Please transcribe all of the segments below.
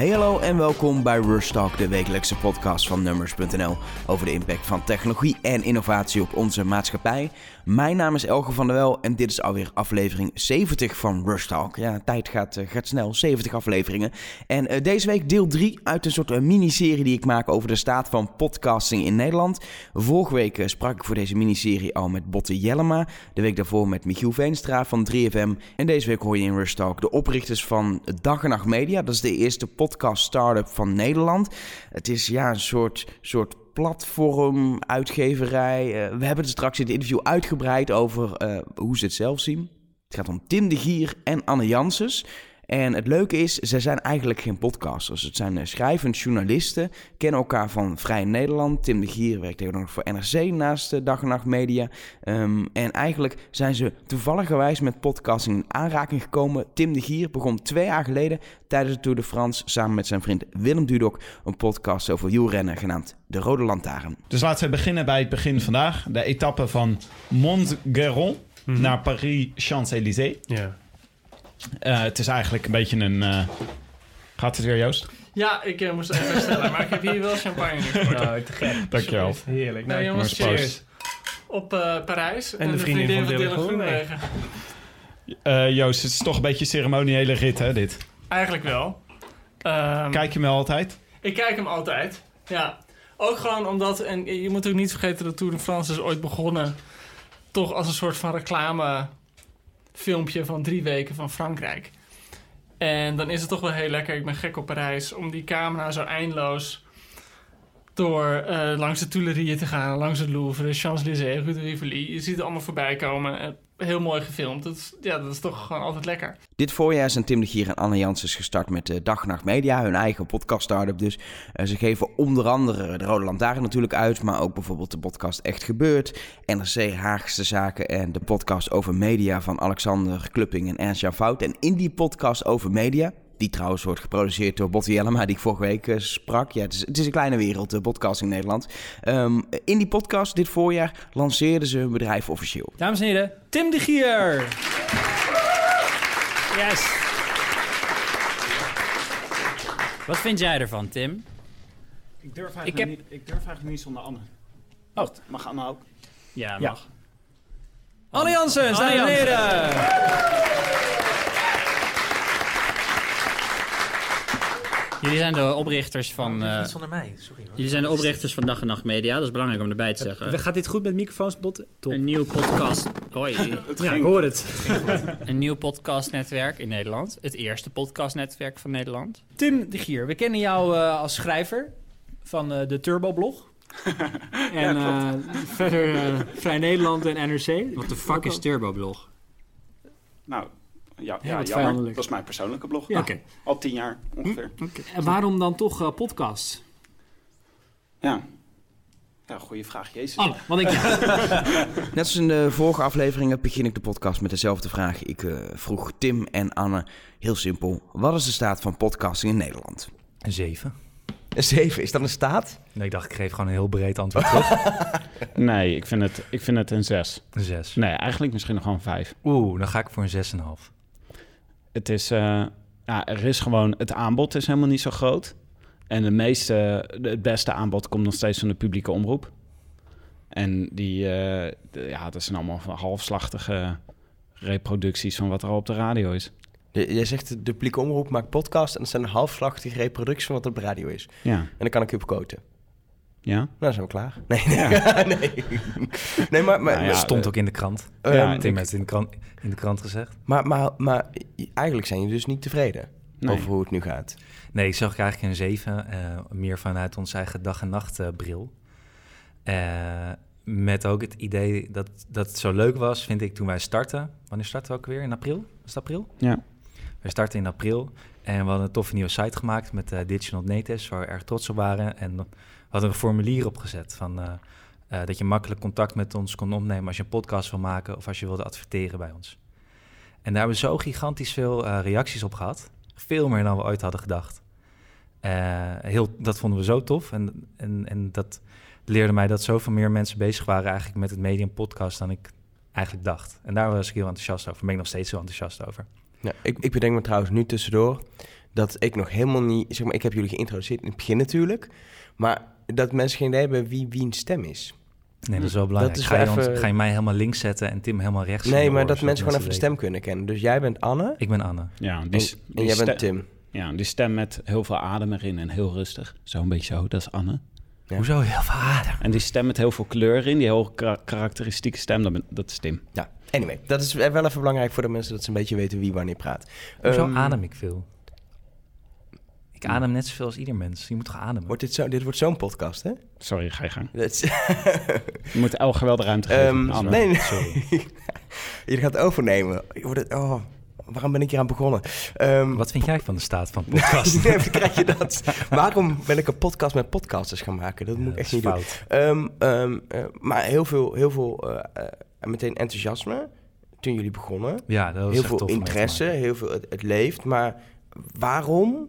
Hey hallo en welkom bij Rush Talk, de wekelijkse podcast van Numbers.nl over de impact van technologie en innovatie op onze maatschappij. Mijn naam is Elge van der Wel en dit is alweer aflevering 70 van Rush Talk. Ja, tijd gaat, eh, gaat snel, 70 afleveringen. En uh, deze week deel 3 uit een soort uh, miniserie die ik maak over de staat van podcasting in Nederland. Vorige week sprak ik voor deze miniserie al met Botte Jellema, de week daarvoor met Michiel Veenstra van 3FM. En deze week hoor je in Rush Talk de oprichters van Dag en Nacht Media. Dat is de eerste podcast startup van Nederland. Het is ja, een soort, soort platform, uitgeverij. Uh, we hebben het straks in het interview uitgebreid over uh, hoe ze het zelf zien. Het gaat om Tim de Gier en Anne Janssens. En het leuke is, ze zijn eigenlijk geen podcasters. Het zijn schrijvend journalisten, kennen elkaar van Vrij Nederland. Tim de Gier werkt tegenwoordig voor NRC naast de Dag en Nacht Media. Um, en eigenlijk zijn ze toevalligerwijs met podcasting in aanraking gekomen. Tim de Gier begon twee jaar geleden tijdens de Tour de France samen met zijn vriend Willem Dudok een podcast over wielrennen genaamd De Rode Lantaarn. Dus laten we beginnen bij het begin vandaag. De etappe van Montgeron mm-hmm. naar Paris-Champs-Élysées. Ja. Uh, het is eigenlijk een beetje een... Uh... Gaat het weer, Joost? Ja, ik uh, moest even stellen, maar ik heb hier wel champagne voor. Oh, te gek. Dankjewel. Heerlijk. Nou, jongens, cheers. Op Parijs. En, en de, de vriendin, vriendin van Dylan Groenwegen. Joost, het is toch een beetje een ceremoniële rit, hè, dit? Eigenlijk wel. Um, kijk je hem altijd? Ik kijk hem altijd, ja. Ook gewoon omdat, en je moet ook niet vergeten dat Tour de France is ooit begonnen... toch als een soort van reclame filmpje van drie weken van Frankrijk. En dan is het toch wel heel lekker, ik ben gek op Parijs, om die camera zo eindeloos door uh, langs de Tuileries te gaan, langs het Louvre, de Champs-Élysées, Rue de Rivoli. Je ziet het allemaal voorbij komen. Heel mooi gefilmd. Dat is, ja, dat is toch gewoon altijd lekker. Dit voorjaar zijn Tim de Gier en Anne Janssens gestart met de Dag Nacht Media, hun eigen podcast startup dus. Uh, ze geven onder andere de Rode Lantaarn natuurlijk uit, maar ook bijvoorbeeld de podcast Echt Gebeurd, NRC Haagse Zaken en de podcast over media van Alexander Klupping en Ernst-Jan Fout. En in die podcast over media, die trouwens wordt geproduceerd door Botte Jellema, die ik vorige week uh, sprak. Ja, het is, het is, een kleine wereld, de podcast in Nederland. Um, in die podcast dit voorjaar lanceerden ze hun bedrijf officieel. Dames en heren, Tim de Gier. Yes. Wat vind jij ervan, Tim? Ik durf eigenlijk, ik heb... niet, ik durf eigenlijk niet zonder Anne. Oh. Mag Anne ook? Ja, mag. Ja. Anne Janssens, dames en heren. Jullie zijn de oprichters van... Uh, zonder mij, sorry hoor. Jullie zijn de oprichters van Dag en Nacht Media. Dat is belangrijk om erbij te zeggen. Gaat dit goed met microfoons, Botten? Top. Een nieuw podcast... Hoi. ja, ik hoor het. een nieuw podcastnetwerk in Nederland. Het eerste podcastnetwerk van Nederland. Tim de Gier, we kennen jou uh, als schrijver van uh, de Turbo-blog. en ja, verder Vrij Nederland en NRC. Wat de fuck is Turbo-blog? Nou, ja, ja, ja dat is mijn persoonlijke blog. Ja. Okay. Al tien jaar ongeveer. Hm? Okay. En waarom dan toch uh, podcasts? Ja. Ja, goede vraag, Jezus. Oh, wat ik... Net als in de vorige afleveringen begin ik de podcast met dezelfde vraag. Ik uh, vroeg Tim en Anne heel simpel. Wat is de staat van podcasting in Nederland? Een zeven. Een zeven, is dat een staat? Nee, ik dacht, ik geef gewoon een heel breed antwoord terug. nee, ik vind, het, ik vind het een zes. Een zes? Nee, eigenlijk misschien nog gewoon een vijf. Oeh, dan ga ik voor een zes en een half het is, uh, ja, er is gewoon, het aanbod is helemaal niet zo groot. En de meeste, het beste aanbod komt nog steeds van de publieke omroep. En die, uh, de, ja, dat zijn allemaal halfslachtige reproducties van wat er al op de radio is. De, jij zegt de publieke omroep maakt podcast en dat zijn halfslachtige reproducties van wat er op de radio is. Ja. En dan kan ik u op. Ja? Nou, dan zijn we klaar. Nee, ja. nee. nee maar... maar nou ja, stond ook in de krant. Um, ja, Tim heeft in de krant, in de krant gezegd. Maar, maar, maar eigenlijk zijn je dus niet tevreden nee. over hoe het nu gaat. Nee, ik zag eigenlijk een 7. Uh, meer vanuit onze eigen dag- en nachtbril. Uh, met ook het idee dat, dat het zo leuk was, vind ik, toen wij starten. Wanneer starten we ook weer? In april? Was het april? Ja. We starten in april en we hadden een toffe nieuwe site gemaakt met uh, Digital Natives, waar we erg trots op waren. En hadden een formulier opgezet van... Uh, uh, dat je makkelijk contact met ons kon opnemen als je een podcast wil maken of als je wilde adverteren bij ons. En daar hebben we zo gigantisch veel uh, reacties op gehad. Veel meer dan we ooit hadden gedacht. Heel, dat vonden we zo tof. En, en, en dat leerde mij dat zoveel meer mensen bezig waren eigenlijk met het medium podcast dan ik eigenlijk dacht. En daar was ik heel enthousiast over. Ben ik nog steeds heel enthousiast over. Ik, ik bedenk me trouwens nu tussendoor dat ik nog helemaal niet... Zeg maar, ik heb jullie geïntroduceerd in het begin natuurlijk. Maar dat mensen geen idee hebben wie, wie een stem is. Nee, dat is wel belangrijk. Is ga, je even... ga, je mij helemaal links zetten en Tim helemaal rechts? Nee, maar dat mensen gewoon even de stem kunnen kennen. Dus jij bent Anne. Ik ben Anne. Ja, die, en, jij bent Tim. Ja, die stem met heel veel adem erin en heel rustig. Zo een beetje zo, dat is Anne. Hoezo heel veel adem? En die stem met heel veel kleur in, die heel karakteristieke stem, dat, dat is Tim. Ja, anyway, dat is wel even belangrijk voor de mensen dat ze een beetje weten wie wanneer praat. Hoezo um, adem ik veel? Ik adem net zoveel als ieder mens. Je moet toch ademen? Wordt dit, zo, dit wordt zo'n podcast, hè? Sorry, ga je gang. je moet elke wel de ruimte geven. Um, nee, nee. Sorry. je gaat overnemen. Je wordt het, oh, waarom ben ik hier aan begonnen? Um, Wat vind jij van de staat van podcast? nee, krijg je dat? waarom ben ik een podcast met podcasters gaan maken? Dat moet ik echt niet fout. doen. Um, uh, maar heel veel, heel veel uh, uh, meteen enthousiasme toen jullie begonnen. Ja, dat was Heel veel interesse, heel veel, het, het leeft. Maar waarom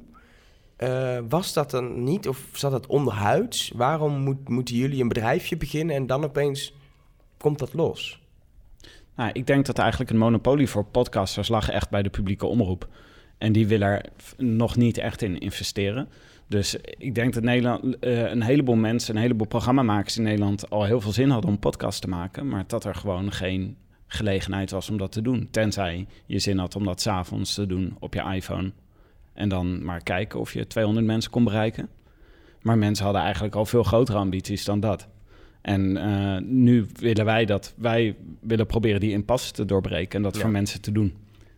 uh, was dat dan niet, of zat dat onderhuids? Waarom moet, moeten jullie een bedrijfje beginnen en dan opeens komt dat los? Nou, ik denk dat eigenlijk een monopolie voor podcasters lag echt bij de publieke omroep. En die willen er nog niet echt in investeren. Dus ik denk dat Nederland, uh, een heleboel mensen, een heleboel programmamakers in Nederland al heel veel zin hadden om podcast te maken. Maar dat er gewoon geen gelegenheid was om dat te doen. Tenzij je zin had om dat s'avonds te doen op je iPhone en dan maar kijken of je 200 mensen kon bereiken. Maar mensen hadden eigenlijk al veel grotere ambities dan dat. En uh, nu willen wij dat, wij willen proberen die impasse te doorbreken en dat voor mensen te doen.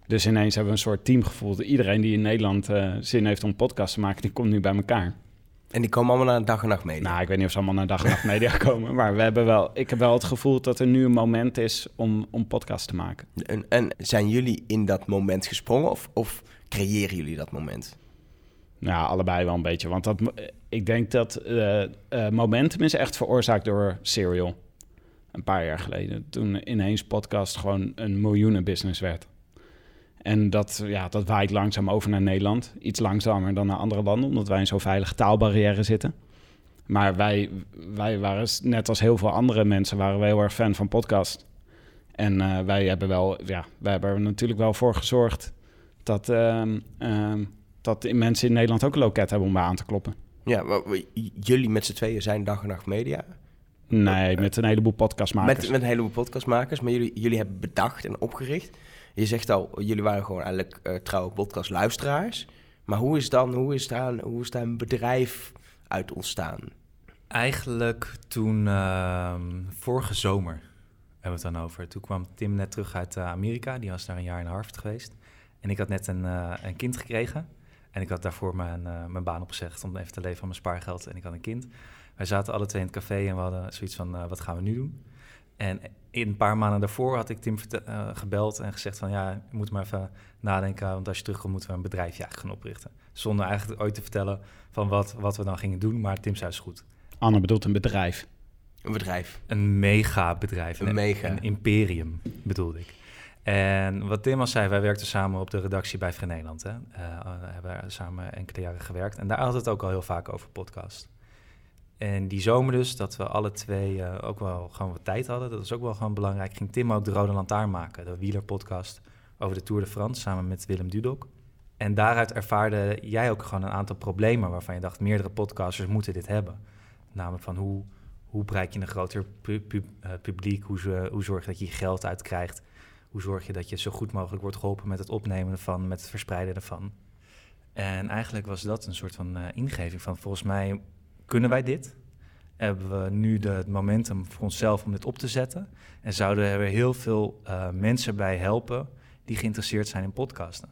Dus ineens hebben we een soort team gevoeld. Iedereen die in Nederland uh, zin heeft om podcast te maken, die komt nu bij elkaar. En die komen allemaal naar dag en nacht media? Nou, ik weet niet of ze allemaal naar dag en nacht media komen. Maar we hebben wel, ik heb wel het gevoel dat er nu een moment is om, om podcast te maken. En, en zijn jullie in dat moment gesprongen? Of, of creëren jullie dat moment? Ja, allebei wel een beetje. Want dat, ik denk dat uh, uh, momentum is echt veroorzaakt door Serial. Een paar jaar geleden. Toen ineens podcast gewoon een miljoenenbusiness werd. En dat, ja, dat waait langzaam over naar Nederland. Iets langzamer dan naar andere landen, omdat wij in zo'n veilige taalbarrière zitten. Maar wij, wij waren, net als heel veel andere mensen, waren we heel erg fan van podcast. En wij hebben wel, ja, wij hebben er natuurlijk wel voor gezorgd dat, uh, uh, dat mensen in Nederland ook een loket hebben om bij aan te kloppen. Ja, jullie met z'n tweeën zijn dag en nacht media. Nee, met een heleboel podcastmakers. Met, met een heleboel podcastmakers, maar jullie, jullie hebben bedacht en opgericht. Je zegt al, jullie waren gewoon eigenlijk uh, trouwe podcastluisteraars. Maar hoe is, dan, hoe, is daar, hoe is daar een bedrijf uit ontstaan? Eigenlijk toen, uh, vorige zomer hebben we het dan over. Toen kwam Tim net terug uit uh, Amerika. Die was daar een jaar in Harvard geweest. En ik had net een, uh, een kind gekregen. En ik had daarvoor mijn, uh, mijn baan opgezegd om even te leven van mijn spaargeld. En ik had een kind. Wij zaten alle twee in het café en we hadden zoiets van, uh, wat gaan we nu doen? En in een paar maanden daarvoor had ik Tim gebeld en gezegd van... ja, je moet maar even nadenken, want als je terugkomt moeten we een bedrijfje eigenlijk gaan oprichten. Zonder eigenlijk ooit te vertellen van wat, wat we dan gingen doen, maar Tim zei is goed. Anne bedoelt een bedrijf. Een bedrijf. Een mega bedrijf. Een, mega. Een imperium bedoelde ik. En wat Tim al zei, wij werkten samen op de redactie bij Vrij Nederland. Hè. Uh, hebben samen enkele jaren gewerkt. En daar had het ook al heel vaak over podcast. En die zomer dus, dat we alle twee uh, ook wel gewoon wat tijd hadden. Dat was ook wel gewoon belangrijk. Ging Tim ook de Rode Lantaarn maken, de wielerpodcast over de Tour de France, samen met Willem Dudok. En daaruit ervaarde jij ook gewoon een aantal problemen waarvan je dacht, meerdere podcasters moeten dit hebben. Namelijk van hoe, hoe bereik je een groter pu pu publiek, hoe, hoe zorg je dat je geld uitkrijgt hoe zorg je dat je zo goed mogelijk wordt geholpen met het opnemen ervan, met het verspreiden ervan? En eigenlijk was dat een soort van uh, ingeving van volgens mij kunnen wij dit? Hebben we nu de, het momentum voor onszelf om dit op te zetten? En zouden er heel veel uh, mensen bij helpen die geïnteresseerd zijn in podcasten?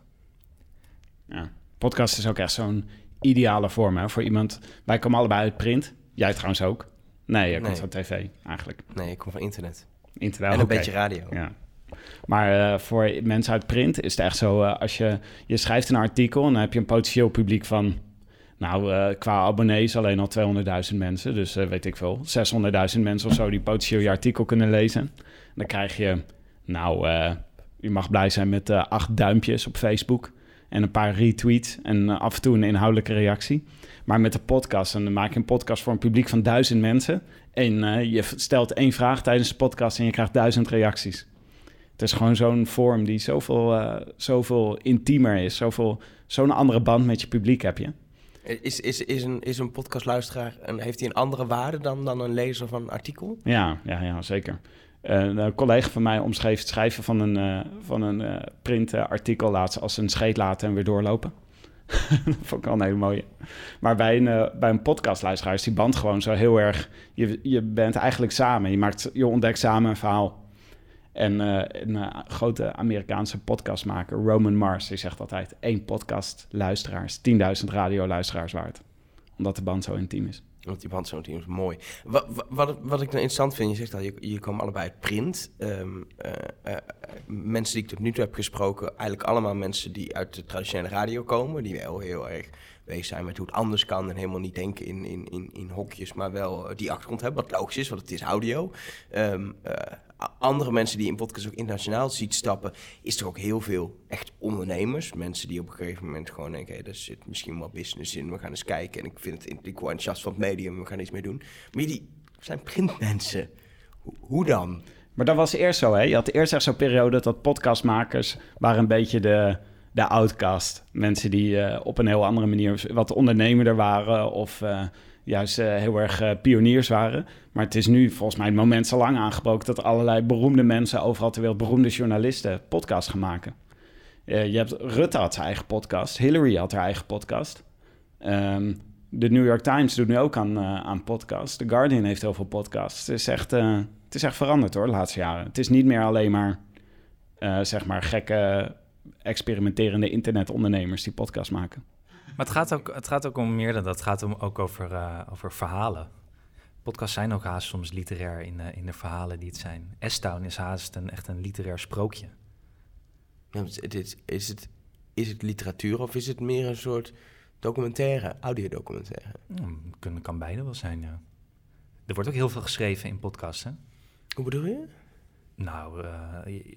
Ja, podcast is ook echt zo'n ideale vorm hè, voor iemand. Wij komen allebei uit print. Jij trouwens ook. Nee, jij komt van tv eigenlijk. Nee, ik kom van internet. Internet, En een beetje radio. Ja. Maar uh, voor mensen uit print is het echt zo... Uh, als je, je schrijft een artikel dan heb je een potentieel publiek van... Nou, uh, qua abonnees alleen al 200.000 mensen. Dus weet ik veel, 600.000 mensen of zo... die potentieel je artikel kunnen lezen. dan krijg je... Nou, je mag blij zijn met acht duimpjes op Facebook... en een paar retweets en af en toe een inhoudelijke reactie. Maar met de podcast, en dan maak je een podcast voor een publiek van duizend mensen... en je stelt één vraag tijdens de podcast en je krijgt duizend reacties Het is gewoon zo'n vorm die zoveel, uh, zoveel intiemer is. Zoveel, zo'n andere band met je publiek heb je. Is, is, is, een, is een podcastluisteraar, en heeft hij een andere waarde dan, dan een lezer van een artikel? Ja, ja, ja zeker. Uh, een collega van mij omschreef het schrijven van een, uh, van een printartikel laatst als een scheet laten en weer doorlopen. dat vond ik wel een hele mooie. Maar bij een, bij een podcastluisteraar is die band gewoon zo heel erg... Je, je bent eigenlijk samen. Je, maakt, je ontdekt samen een verhaal. En een grote Amerikaanse podcastmaker, Roman Mars, die zegt altijd... één podcast luisteraars, 10.000 radioluisteraars waard. Omdat de band zo intiem is. Want die band zo'n team is mooi. Wat, wat, wat ik nou interessant vind, je zegt al, je, je komen allebei uit print. Uh, uh, mensen die ik tot nu toe heb gesproken, eigenlijk allemaal mensen die uit de traditionele radio komen. Die wel heel erg bezig zijn met hoe het anders kan en helemaal niet denken in, in, in, in hokjes, maar wel die achtergrond hebben, wat logisch is, want het is audio. Um, andere mensen die in podcast ook internationaal ziet stappen, is er ook heel veel echt ondernemers. Mensen die op een gegeven moment gewoon denken, hey, er zit misschien wel business in, we gaan eens kijken. En ik vind het, ik word enthousiast van het medium, we gaan iets mee doen. Maar die zijn printmensen. Hoe, dan? Maar dat was eerst zo, hè? Je had eerst echt zo'n periode dat podcastmakers waren een beetje de, de outcast. Mensen die uh, op een heel andere manier wat ondernemerder waren of... Uh, juist uh, heel erg uh, pioniers waren. Maar het is nu volgens mij het moment zo lang aangebroken dat allerlei beroemde mensen overal ter wereld, beroemde journalisten, podcasts gaan maken. Uh, je hebt Rutte had zijn eigen podcast, Hillary had haar eigen podcast. Um, de New York Times doet nu ook aan, aan podcasts. The Guardian heeft heel veel podcasts. Het is echt, het is echt veranderd hoor, de laatste jaren. Het is niet meer alleen maar, zeg maar, gekke experimenterende internetondernemers die podcasts maken. Maar het gaat ook, het gaat ook om meer dan dat. Het gaat om, ook over, uh, over verhalen. Podcasts zijn ook haast soms literair in, uh, in de verhalen die het zijn. S-Town is haast een, echt een literair sprookje. Ja, is, is, het, is het literatuur of is het meer een soort documentaire, audiodocumentaire? Hmm, kan, kan beide wel zijn, ja. Er wordt ook heel veel geschreven in podcasts, hè? Hoe bedoel je? Nou, uh,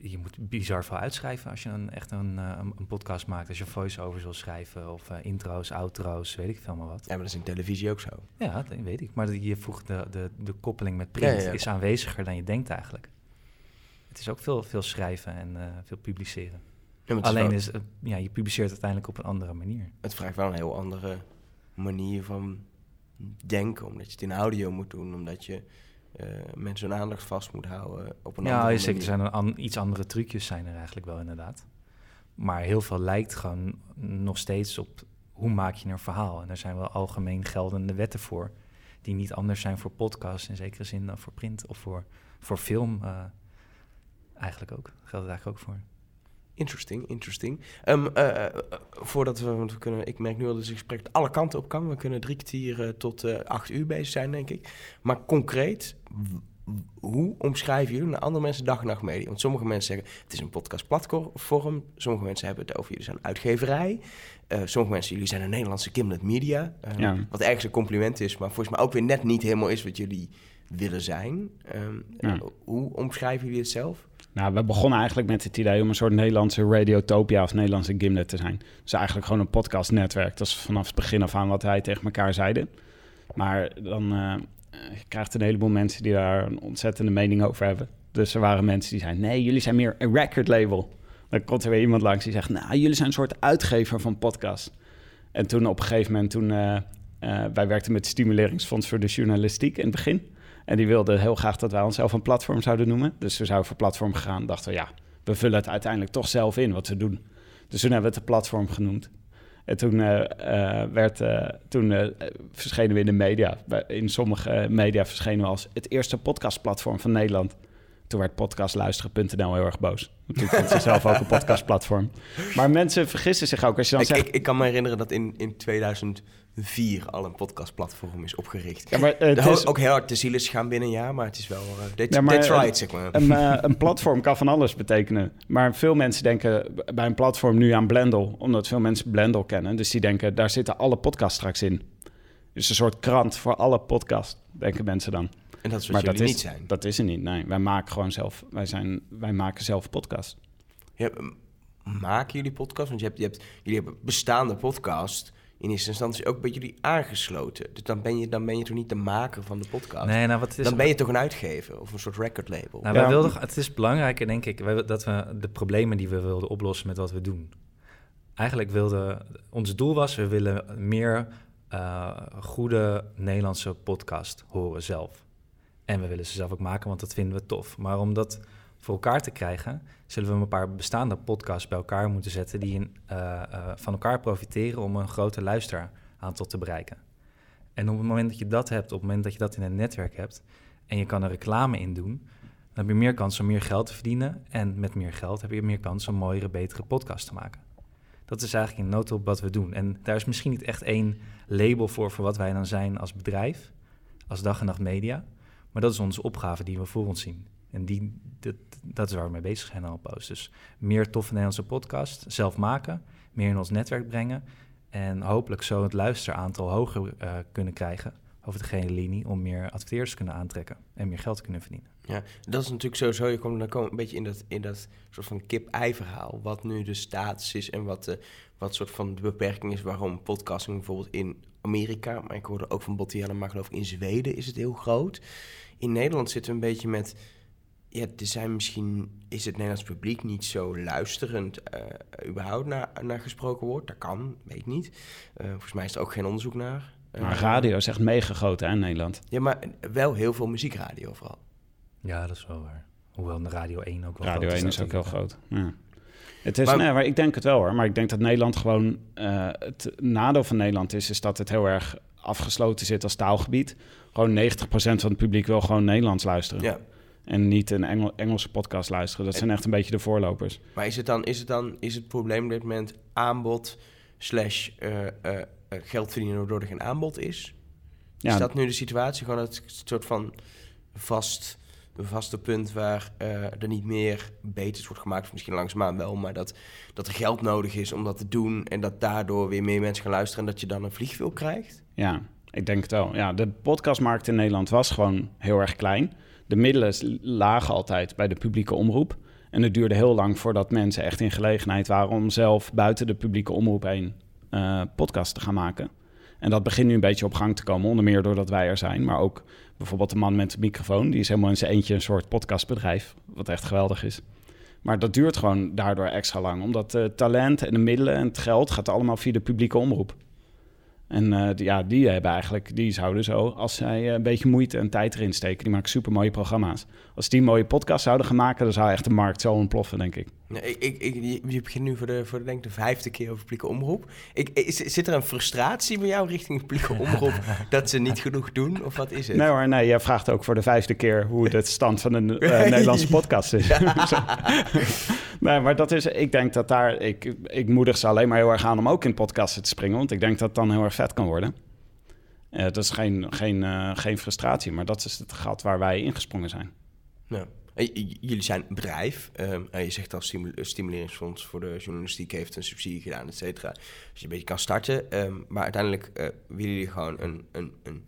je moet bizar veel uitschrijven als je een, echt een, uh, een podcast maakt. Als je voice-over wil schrijven of uh, intro's, outro's, weet ik veel maar wat. Ja, maar dat is in televisie ook zo. Ja, dat weet ik. Maar je voegt de, de, de koppeling met print ja, ja, is aanweziger dan je denkt eigenlijk. Het is ook veel, veel schrijven en uh, veel publiceren. Alleen is, ja, je publiceert uiteindelijk op een andere manier. Het vraagt wel een heel andere manier van denken, omdat je het in audio moet doen, omdat je mensen hun aandacht vast moet houden op een ja, andere zeker. Er zijn een iets andere trucjes zijn er eigenlijk wel inderdaad. Maar heel veel lijkt gewoon nog steeds op hoe maak je een verhaal. En er zijn wel algemeen geldende wetten voor... die niet anders zijn voor podcast in zekere zin dan voor print of voor, voor film. Uh, eigenlijk ook. Geldt het eigenlijk ook voor. Interesting, interesting. Um, uh, voordat we, want we kunnen, ik merk nu al dat het gesprek alle kanten op kan. We kunnen drie kwartier tot acht uur bezig zijn, denk ik. Maar concreet, hoe omschrijven jullie naar andere mensen dag en nacht media? Want sommige mensen zeggen, het is een podcastplatform. Sommige mensen hebben het over, jullie zijn een uitgeverij. sommige mensen, jullie zijn een Nederlandse Gimlet Media. Ja. Wat ergens een compliment is, maar volgens mij ook weer net niet helemaal is wat jullie willen zijn. Um, ja. Hoe omschrijven jullie het zelf? Nou, we begonnen eigenlijk met het idee om een soort Nederlandse Radiotopia of Nederlandse Gimlet te zijn. Dus eigenlijk gewoon een podcastnetwerk. Dat is vanaf het begin af aan wat wij tegen elkaar zeiden. Maar dan uh, krijgt een heleboel mensen die daar een ontzettende mening over hebben. Dus er waren mensen die zeiden, nee, jullie zijn meer een record label. Dan komt er weer iemand langs die zegt, nou, jullie zijn een soort uitgever van podcast. En toen op een gegeven moment, toen, uh, uh, wij werkten met Stimuleringsfonds voor de Journalistiek in het begin... En die wilde heel graag dat wij onszelf een platform zouden noemen. Dus we zouden voor platform gegaan. Dachten we, ja, we vullen het uiteindelijk toch zelf in wat we doen. Dus toen hebben we het een platform genoemd. En toen, uh, werd, uh, toen verschenen we in de media. In sommige media verschenen we als het eerste podcastplatform van Nederland. Toen werd podcastluisteren.nl heel erg boos. Toen vond ze zelf ook een podcastplatform. Maar mensen vergissen zich ook. Als je dan ik, zegt... ik, ik kan me herinneren dat in, in 2000 vier al een podcastplatform is opgericht. Ja, maar, uh, het is... Ook heel hard te ziel is gaan binnen een jaar, maar het is wel... Uh, ja, maar, zeg maar. Een, uh, een, platform kan van alles betekenen. Maar veel mensen denken bij een platform nu aan Blendel, omdat veel mensen Blendel kennen. Dus die denken, daar zitten alle podcasts straks in. Dus een soort krant voor alle podcasts, denken mensen dan. En dat is wat maar dat is, niet zijn? Dat is er niet, nee. Wij maken gewoon zelf, wij, zijn, wij maken zelf podcast. Ja, maken jullie podcast? Want je hebt, je hebt, jullie hebben bestaande podcast in eerste instantie ook bij jullie aangesloten. Dus dan ben je, dan ben je toch niet de maker van de podcast? Nee, nou wat is... Dan ben je toch een uitgever of een soort record label? Nou, wij wilden, het is belangrijker, denk ik, dat we de problemen die we wilden oplossen met wat we doen. Eigenlijk wilde... Ons doel was, we willen meer uh, goede Nederlandse podcast horen zelf. En we willen ze zelf ook maken, want dat vinden we tof. Maar om dat voor elkaar te krijgen, zullen we een paar bestaande podcasts bij elkaar moeten zetten die in, uh, van elkaar profiteren om een groter luisteraantal te bereiken. En op het moment dat je dat hebt, op het moment dat je dat in een netwerk hebt en je kan er reclame in doen, dan heb je meer kans om meer geld te verdienen. En met meer geld heb je meer kans om mooiere, betere podcasts te maken. Dat is eigenlijk in noodhulp wat we doen. En daar is misschien niet echt één label voor, voor wat wij dan zijn als bedrijf, als dag en nacht media. Maar dat is onze opgave die we voor ons zien. En die, dat, is waar we mee bezig zijn al post. Dus meer toffe Nederlandse podcast, zelf maken, meer in ons netwerk brengen. En hopelijk zo het luisteraantal hoger uh, kunnen krijgen over de gehele linie om meer adverteerders te kunnen aantrekken en meer geld te kunnen verdienen. Ja, dat is natuurlijk sowieso, je komt dan een beetje in dat, in dat soort van kip-ei-verhaal, wat nu de status is en wat, de, wat soort van de beperking is waarom podcasting bijvoorbeeld in Amerika, maar ik hoorde ook van Bottiana, maar geloof ik in Zweden is het heel groot. In Nederland zitten we een beetje met ja, er zijn misschien is het Nederlands publiek niet zo luisterend uh, überhaupt naar, naar gesproken woord. Dat kan, weet ik niet. Uh, volgens mij is er ook geen onderzoek naar. Uh, maar radio is echt mega groot in Nederland. Ja, maar wel heel veel muziekradio vooral. Ja, dat is wel waar. Hoewel de Radio 1 ook wel radio groot is. Radio 1 is ook heel groot, ja. Het is, maar, nee, maar ik denk het wel hoor. Maar ik denk dat Nederland gewoon... het nadeel van Nederland is, is dat het heel erg afgesloten zit als taalgebied. Gewoon 90% van het publiek wil gewoon Nederlands luisteren. Ja. En niet een Engel, Engelse podcast luisteren. Dat zijn echt een beetje de voorlopers. Maar is het dan, is het dan, is het probleem op dit moment aanbod slash uh, uh, geld verdienen waardoor er geen aanbod is? Ja. Is dat nu de situatie? Gewoon het soort van vast, een vaste punt waar er niet meer beters wordt gemaakt, misschien langzaamaan wel, maar dat, dat er geld nodig is om dat te doen en dat daardoor weer meer mensen gaan luisteren en dat je dan een vliegwiel krijgt? Ja, ik denk het wel. Ja, de podcastmarkt in Nederland was gewoon heel erg klein de middelen lagen altijd bij de publieke omroep. En het duurde heel lang voordat mensen echt in gelegenheid waren om zelf buiten de publieke omroep heen uh, podcast te gaan maken. En dat begint nu een beetje op gang te komen, onder meer doordat wij er zijn. Maar ook bijvoorbeeld de man met de microfoon, die is helemaal in zijn eentje een soort podcastbedrijf, wat echt geweldig is. Maar dat duurt gewoon daardoor extra lang, omdat het talent en de middelen en het geld gaat allemaal via de publieke omroep. En uh, ja, die hebben eigenlijk, die zouden zo, als zij een beetje moeite en tijd erin steken, die maken super mooie programma's. Als die mooie podcast zouden gaan maken, dan zou echt de markt zo ontploffen, denk ik. Ja, ik, ik, ik, je begint nu voor de, voor de, denk de vijfde keer over publieke omroep. Ik, is, zit er een frustratie bij jou richting publieke omroep dat ze niet genoeg doen? Of wat is het? Nee hoor, nee, jij vraagt ook voor de vijfde keer hoe de stand van een uh, Nederlandse podcast is. nee, maar dat is, ik denk dat daar, ik, ik moedig ze alleen maar heel erg aan om ook in podcasten te springen, want ik denk dat het dan heel erg vet kan worden. Uh, dat is geen, geen, uh, geen frustratie, maar dat is het gat waar wij ingesprongen zijn. Ja. Jullie zijn een bedrijf. Um, je zegt al, stimul stimuleringsfonds voor de journalistiek heeft een subsidie gedaan, et cetera. Dus je een beetje kan starten. Um, maar uiteindelijk uh, willen jullie gewoon een, een, een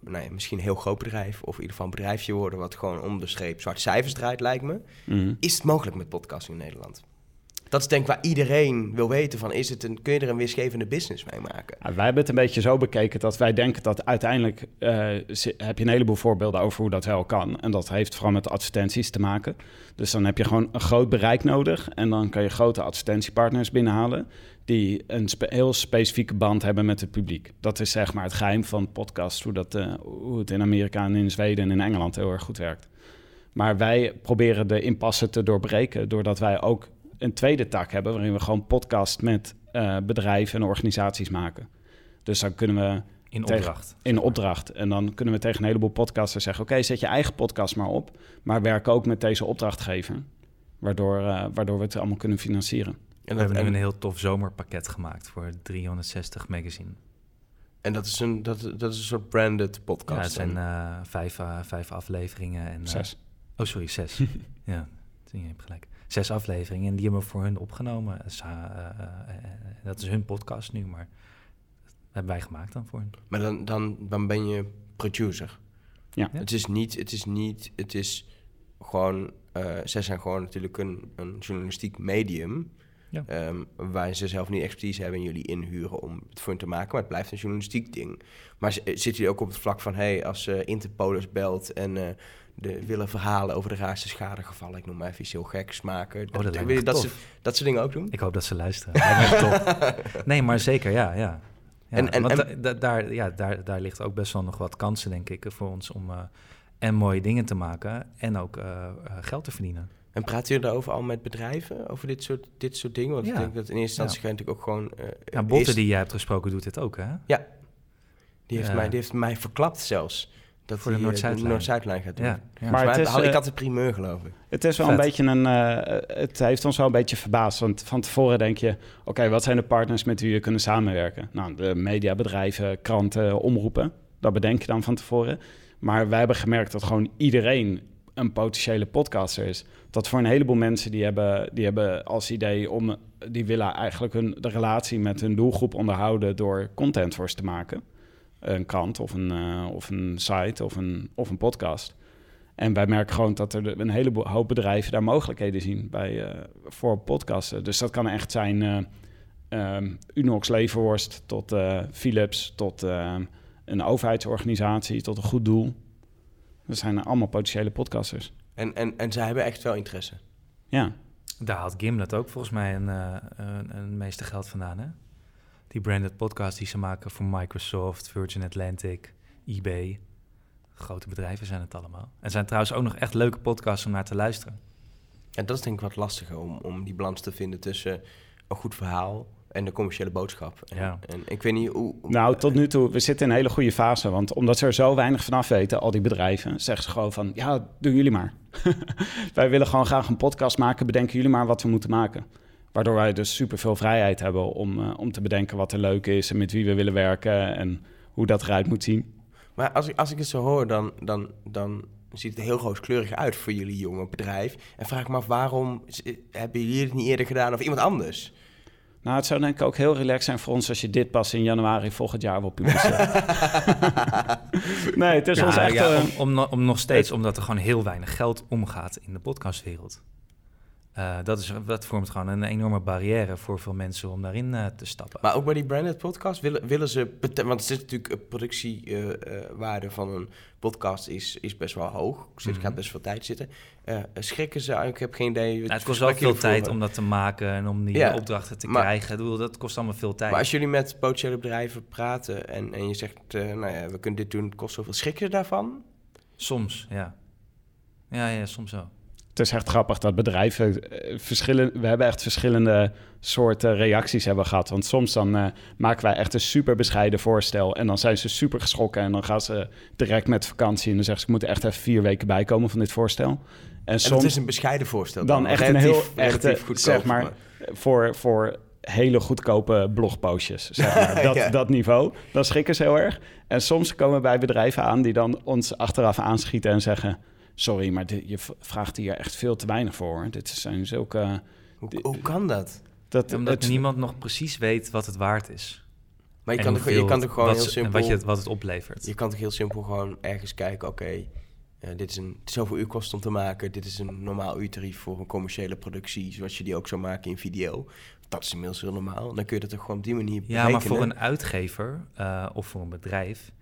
nou ja, misschien een heel groot bedrijf... of in ieder geval een bedrijfje worden... wat gewoon om de streep zwarte cijfers draait, lijkt me. Mm. Is het mogelijk met podcasting in Nederland? Dat is denk ik waar iedereen wil weten van... Is het een, kun je er een winstgevende business mee maken? wij hebben het een beetje zo bekeken dat wij denken dat uiteindelijk... Uh, heb je een heleboel voorbeelden over hoe dat wel kan. En dat heeft vooral met advertenties te maken. Dus dan heb je gewoon een groot bereik nodig... en dan kan je grote advertentiepartners binnenhalen... die een heel specifieke band hebben met het publiek. Dat is zeg maar het geheim van podcast... hoe, dat, uh, hoe het in Amerika en in Zweden en in Engeland heel erg goed werkt. Maar wij proberen de impasse te doorbreken... doordat wij ook een tweede tak hebben waarin we gewoon podcast met uh, bedrijven en organisaties maken. Dus dan kunnen we. In opdracht. In opdracht. En dan kunnen we tegen een heleboel podcasters zeggen: Oké, zet je eigen podcast maar op. Maar werk ook met deze opdrachtgever. Waardoor, uh, waardoor we het allemaal kunnen financieren. En we hebben nu een heel tof zomerpakket gemaakt voor 360 magazine. En dat is een, dat, dat is een soort branded podcast. Ja, het zijn uh, vijf, uh, vijf afleveringen. En, zes. Oh, sorry, zes. ja, je hebt gelijk zes afleveringen en die hebben we voor hun opgenomen. Dus, uh, dat is hun podcast nu, maar dat hebben wij gemaakt dan voor hen. Maar dan, dan, dan ben je producer. Ja. Het is niet, het is niet, het is gewoon, uh, zij zijn gewoon natuurlijk een, een journalistiek medium. Ehm, waar ze zelf niet expertise hebben en jullie inhuren om het voor hen te maken. Maar het blijft een journalistiek ding. Maar zit jullie ook op het vlak van, hey, als uh, Interpolis belt en uh, de willen verhalen over de raarste schadegevallen, ik noem maar even iets heel geks maken. Oh, dat, wil je dat, ze, dat soort dingen ook doen? Ik hoop dat ze luisteren. nee, maar zeker, ja, ja. ja en, en, want en, daar, ja, daar, daar ligt ook best wel nog wat kansen, denk ik, voor ons om uh, en mooie dingen te maken en ook geld te verdienen. En praat je daarover al met bedrijven, over dit soort, dit soort dingen? Want ik denk dat in eerste instantie ja. natuurlijk ook gewoon... Uh, ja, Botte die jij hebt gesproken doet dit ook, hè? Ja, die heeft, mij, die heeft mij verklapt zelfs. Dat voor de eh, Noord-Zuidlijn Noord gaat doen. Ja. Maar het is, ik eh, had de primeur, geloof ik. Het is wel een beetje een... Uh, het heeft ons wel een beetje verbaasd. Want van tevoren denk je... Oké, wat zijn de partners met wie we kunnen samenwerken? Nou, de mediabedrijven, kranten, omroepen. Dat bedenk je dan van tevoren. Maar wij hebben gemerkt dat gewoon iedereen een potentiële podcaster is. Dat voor een heleboel mensen die hebben, die hebben als idee om, die willen eigenlijk hun, de relatie met hun doelgroep onderhouden door content voor ze te maken. Een krant of een, uh, of een site of een, of een podcast. En wij merken gewoon dat er een heleboel hoop bedrijven daar mogelijkheden zien bij, uh, voor podcasten. Dus dat kan echt zijn uh, um, Unox Leverworst tot Philips, tot een overheidsorganisatie, tot een goed doel. We zijn allemaal potentiële podcasters. En, en, en zij hebben echt wel interesse? Ja. Daar haalt Gimlet ook volgens mij een, een, een, meeste geld vandaan, hè? Die branded podcast die ze maken voor Microsoft, Virgin Atlantic, eBay. Grote bedrijven zijn het allemaal. En zijn trouwens ook nog echt leuke podcasts om naar te luisteren. En dat is denk ik wat lastiger om, om die balans te vinden tussen een goed verhaal en de commerciële boodschap. En, ja. en ik weet niet hoe... Nou, tot nu toe, we zitten in een hele goede fase. Want omdat ze er zo weinig vanaf weten, al die bedrijven, zeggen ze gewoon van... ja, doen jullie maar. wij willen gewoon graag een podcast maken. Bedenken jullie maar wat we moeten maken. Waardoor wij dus super veel vrijheid hebben om, uh, om te bedenken wat er leuk is... en met wie we willen werken en hoe dat eruit moet zien. Maar als ik, als ik het zo hoor, dan, dan, dan ziet het heel rooskleurig uit voor jullie jonge bedrijf. En vraag me af, waarom hebben jullie het niet eerder gedaan of iemand anders? Nou, het zou denk ik ook heel relaxed zijn voor ons als je dit pas in januari volgend jaar wil publiceren. nee, het is ons echt... Ja, om, om, om, nog steeds, omdat er gewoon heel weinig geld omgaat in de podcastwereld. Uh, dat, is, dat vormt gewoon een enorme barrière voor veel mensen om daarin uh, te stappen. Maar ook bij die branded podcast willen, willen ze... Want er zit natuurlijk een productiewaarde uh, van een podcast is, is best wel hoog. Er mm -hmm. gaat best veel tijd zitten. schrikken ze? Ik heb geen idee. Nou, het kost wel veel tijd om dat te maken en om die ja, opdrachten te maar, krijgen. Bedoel, dat kost allemaal veel tijd. Maar als jullie met potentiële bedrijven praten en, en je zegt... nou ja, we kunnen dit doen, het kost zoveel. Schrikken ze daarvan? Soms, ja. Ja, ja, soms wel het is echt grappig dat bedrijven eh, verschillen. We hebben echt verschillende soorten reacties hebben gehad. Want soms dan uh, maken wij echt een super bescheiden voorstel. En dan zijn ze super geschrokken. En dan gaan ze direct met vakantie. En dan zeggen ze: Ik moet echt even vier weken bijkomen van dit voorstel. En, soms, het is een bescheiden voorstel. Dan, echt een heel echte, goedkoop, zeg maar, maar, Voor, voor hele goedkope blogpostjes. Zeg maar. dat, dat niveau. Dan schrikken ze heel erg. En soms komen wij bedrijven aan die dan ons achteraf aanschieten en zeggen sorry, maar dit, je vraagt hier echt veel te weinig voor. Dit zijn zulke... Hoe, hoe kan dat? dat Omdat niemand nog precies weet wat het waard is. Maar je kan, toch, je kan toch gewoon heel simpel... Wat, je, wat het oplevert. Je kan toch heel simpel gewoon ergens kijken... oké, okay, uh, dit is een zoveel uur kost om te maken... dit is een normaal uurtarief voor een commerciële productie... zoals je die ook zou maken in video. Dat is inmiddels heel normaal. Dan kun je dat toch gewoon op die manier berekenen. Ja, maar voor een uitgever uh, of voor een bedrijf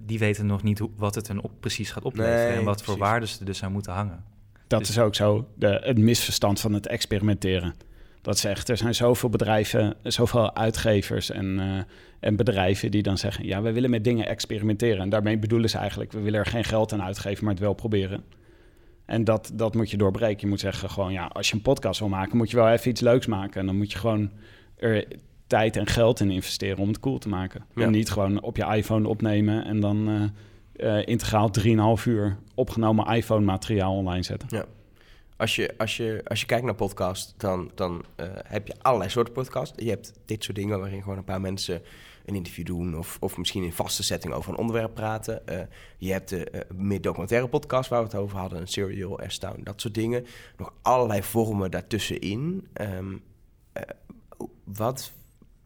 die weten nog niet hoe, wat het hun op, precies gaat opleveren en wat voor waarden ze er dus aan moeten hangen. Dat dus is ook zo de, het misverstand van het experimenteren. Dat zegt, er zijn zoveel bedrijven, zoveel uitgevers en, uh, en bedrijven die dan zeggen: ja, we willen met dingen experimenteren. En daarmee bedoelen ze eigenlijk: we willen er geen geld aan uitgeven, maar het wel proberen. En dat, dat moet je doorbreken. Je moet zeggen: gewoon ja, als je een podcast wil maken, moet je wel even iets leuks maken. En dan moet je gewoon er tijd en geld in investeren om het cool te maken. En niet gewoon op je iPhone opnemen en dan uh, uh, integraal 3,5 uur opgenomen iPhone-materiaal online zetten. Ja. Als je, als, je, als je kijkt naar podcast, dan, dan uh, heb je allerlei soorten podcast. Je hebt dit soort dingen waarin gewoon een paar mensen een interview doen... of, of misschien in vaste setting over een onderwerp praten. je hebt de meer documentaire podcast waar we het over hadden... een serial, Airstown, dat soort dingen. Nog allerlei vormen daartussenin. Um, wat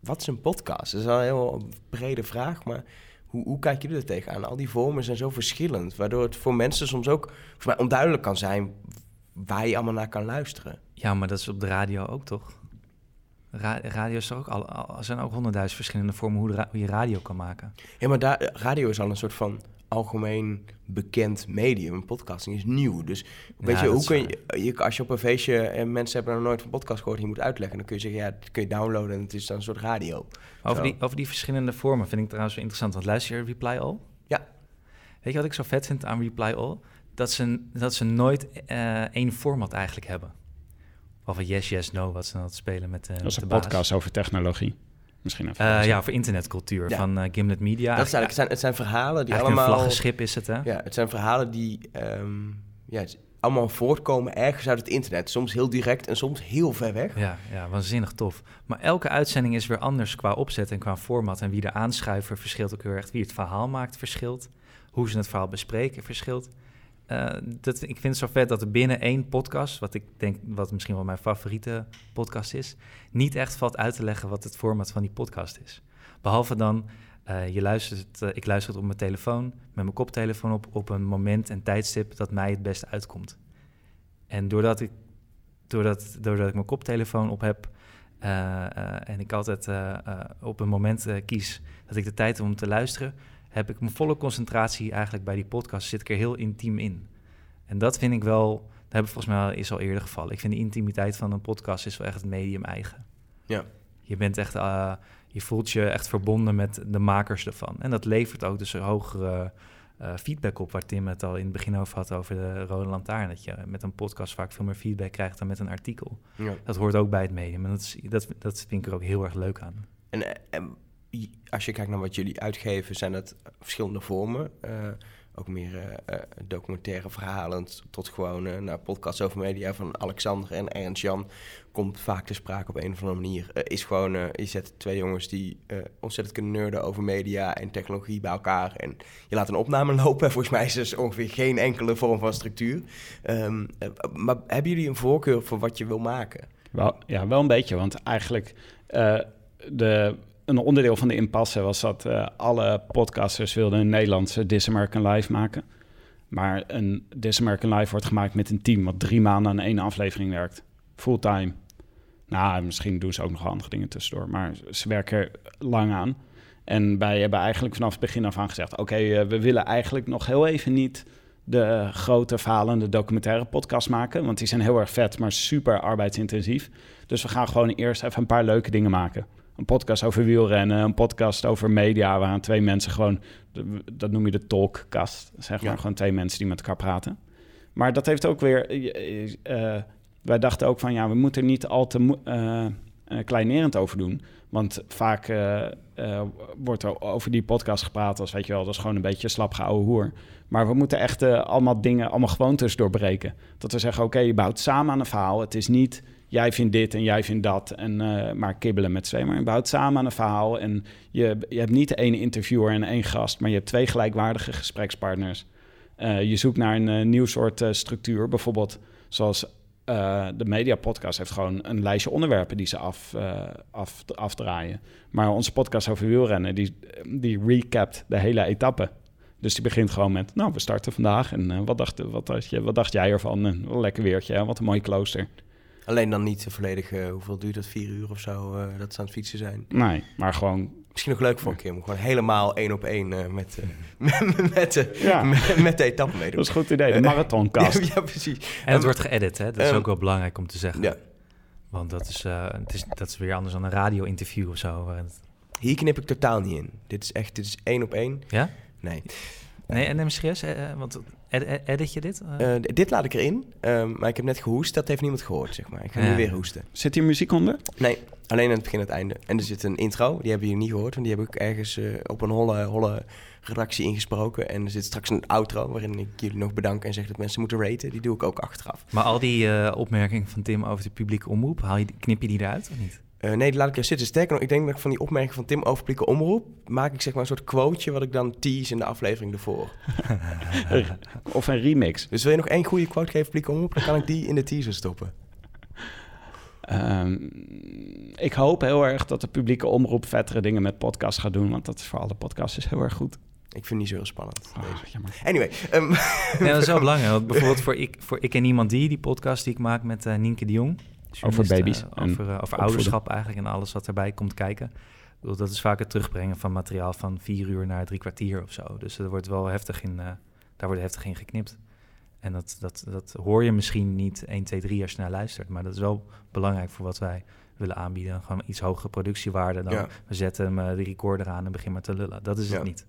wat is een podcast? Dat is wel een heel brede vraag, maar hoe, hoe kijk je er tegenaan? Al die vormen zijn zo verschillend, waardoor het voor mensen soms ook voor mij onduidelijk kan zijn waar je allemaal naar kan luisteren. Ja, maar dat is op de radio ook toch? radio is ook al, er zijn ook honderdduizend verschillende vormen hoe, hoe, je radio kan maken. Ja, maar daar, radio is al een soort van algemeen bekend medium. Podcasting is nieuw. Dus weet je, hoe kun je, je, als je op een feestje en mensen hebben nog nooit van podcast gehoord, je moet uitleggen, dan kun je zeggen, ja, dat kun je downloaden en het is dan een soort radio. Over die, over die verschillende vormen vind ik trouwens wel interessant. Want luister je Reply All? Ja. Weet je wat ik zo vet vind aan Reply All? Dat ze, dat ze nooit uh, één format eigenlijk hebben. Of yes, yes, no, wat ze dan spelen met, uh, dat is een podcast over technologie. Misschien even. Uh, ja, voor internetcultuur van uh, Gimlet Media. Dat zijn, het, zijn, het zijn verhalen die allemaal... een vlaggenschip is het, hè? Ja, het zijn verhalen die um, ja, allemaal voortkomen ergens uit het internet. Soms heel direct en soms heel ver weg. Ja, ja, waanzinnig tof. Maar elke uitzending is weer anders qua opzet en qua format. En wie de aanschuiver verschilt ook heel erg. Wie het verhaal maakt verschilt. Hoe ze het verhaal bespreken verschilt. Uh, dat, ik vind het zo vet dat er binnen één podcast, wat ik denk wat misschien wel mijn favoriete podcast is, niet echt valt uit te leggen wat het format van die podcast is. Behalve dan, uh, je luistert, uh, ik luister het op mijn telefoon, met mijn koptelefoon op, op een moment en tijdstip dat mij het beste uitkomt. En doordat ik, doordat, doordat ik mijn koptelefoon op heb en ik altijd op een moment kies dat ik de tijd heb om te luisteren, heb ik mijn volle concentratie eigenlijk bij die podcast, zit ik er heel intiem in. En dat vind ik wel, dat heb ik volgens mij is al eerder gevallen. Ik vind de intimiteit van een podcast is wel echt het medium eigen. Ja. Je bent echt, uh, je voelt je echt verbonden met de makers ervan. En dat levert ook dus een hogere uh, feedback op, waar Tim het al in het begin over had, over de Rode Lantaarn. Dat je met een podcast vaak veel meer feedback krijgt dan met een artikel. Ja. Dat hoort ook bij het medium. En dat, is, dat, dat vind ik er ook heel erg leuk aan. En, eh, en als je kijkt naar wat jullie uitgeven, zijn dat verschillende vormen. Uh, ook meer uh, documentaire verhalen tot gewoon naar podcasts over media van Alexander en Ernst Jan komt vaak te sprake op een of andere manier. is gewoon, je zet twee jongens die ontzettend kunnen nerden over media en technologie bij elkaar en je laat een opname lopen. Volgens mij is dus ongeveer geen enkele vorm van structuur. Um, maar hebben jullie een voorkeur voor wat je wil maken? Wel, ja, wel een beetje, want eigenlijk de een onderdeel van de impasse was dat uh, alle podcasters wilden een Nederlandse This American Live maken. Maar een This American Live wordt gemaakt met een team wat drie maanden aan één aflevering werkt. Fulltime. Nou, misschien doen ze ook nog andere dingen tussendoor, maar ze werken er lang aan. En wij hebben eigenlijk vanaf het begin af aan gezegd: oké, uh, we willen eigenlijk nog heel even niet de grote falende documentaire podcast maken. Want die zijn heel erg vet, maar super arbeidsintensief. Dus we gaan gewoon eerst even een paar leuke dingen maken een podcast over wielrennen, een podcast over media, waar twee mensen gewoon, dat noem je de talkkast, zeg maar, gewoon twee mensen die met elkaar praten. Maar dat heeft ook weer, uh, wij dachten ook van, ja, we moeten er niet al te uh, kleinerend over doen. Want vaak wordt er over die podcast gepraat als, weet je wel, dat is gewoon een beetje slap gehouden hoer. Maar we moeten echt allemaal dingen, allemaal gewoontes doorbreken. Dat we zeggen, oké, je bouwt samen aan een verhaal. Het is niet jij vindt dit en jij vindt dat. En uh, maar kibbelen met twee. Maar je bouwt samen aan een verhaal. En je, je hebt niet één interviewer en één gast, maar je hebt twee gelijkwaardige gesprekspartners. Uh, je zoekt naar een uh, nieuw soort structuur. Bijvoorbeeld zoals de Media Podcast heeft gewoon een lijstje onderwerpen die ze af, af, afdraaien. Maar onze podcast over wielrennen, die, die recapt de hele etappe. Dus die begint gewoon met, nou, we starten vandaag. En wat, dacht, wat, dacht je, wat dacht jij ervan? En een lekker weertje, hè? wat een mooi klooster. Alleen dan niet volledig, uh, hoeveel duurt dat, vier uur of zo, uh, dat ze aan het fietsen zijn. Nee, maar gewoon... Misschien nog leuk voor een keer, om gewoon helemaal één op één uh, met, met, met, ja. met, met, de etappe meedoen. Dat is een goed idee, de marathonkast. ja, ja, precies. En het wordt geëdit, hè? Dat is um, ook wel belangrijk om te zeggen. Ja. Want dat is, het is, dat is weer anders dan een radio-interview of zo. Hier knip ik totaal niet in. Dit is echt, dit is één op één. Ja? Nee. Nee, en neem serieus, want edit je dit? Uh, dit laat ik erin, um, maar ik heb net gehoest, dat heeft niemand gehoord, zeg maar. Ik ga ja. nu weer hoesten. Zit hier muziek onder? Nee, alleen aan het begin en het einde. En er zit een intro, die hebben jullie niet gehoord, want die heb ik ergens uh, op een holle, holle redactie ingesproken. En er zit straks een outro waarin ik jullie nog bedank en zeg dat mensen moeten raten. Die doe ik ook achteraf. Maar al die uh, opmerkingen van Tim over de publieke omroep, haal je, knip je die eruit of niet? Uh, nee, laat ik er zitten. Sterker nog, ik denk dat ik van die opmerking van Tim over publieke omroep... maak ik zeg maar een soort quoteje wat ik dan tease in de aflevering ervoor. of een remix. Dus wil je nog één goede quote geven publieke omroep... dan kan ik die in de teaser stoppen. Um, ik hoop heel erg dat de publieke omroep vettere dingen met podcast gaat doen... want dat is voor alle podcasts heel erg goed. Ik vind het niet zo heel spannend. Oh, anyway. Um. Ja, dat is wel belangrijk. Want bijvoorbeeld voor ik, voor ik en Iemand Die, die podcast die ik maak met uh, Nienke de Jong... over baby's. over, over ouderschap eigenlijk en alles wat erbij komt kijken. Dat is vaak het terugbrengen van materiaal van vier uur naar drie kwartier of zo. Dus er wordt wel heftig in, daar wordt heftig in geknipt. En dat, dat, dat hoor je misschien niet 1, 2, 3 als je naar luistert. Maar dat is wel belangrijk voor wat wij willen aanbieden. Gewoon iets hogere productiewaarde dan we zetten hem uh, de recorder aan en beginnen maar te lullen. Dat is het niet.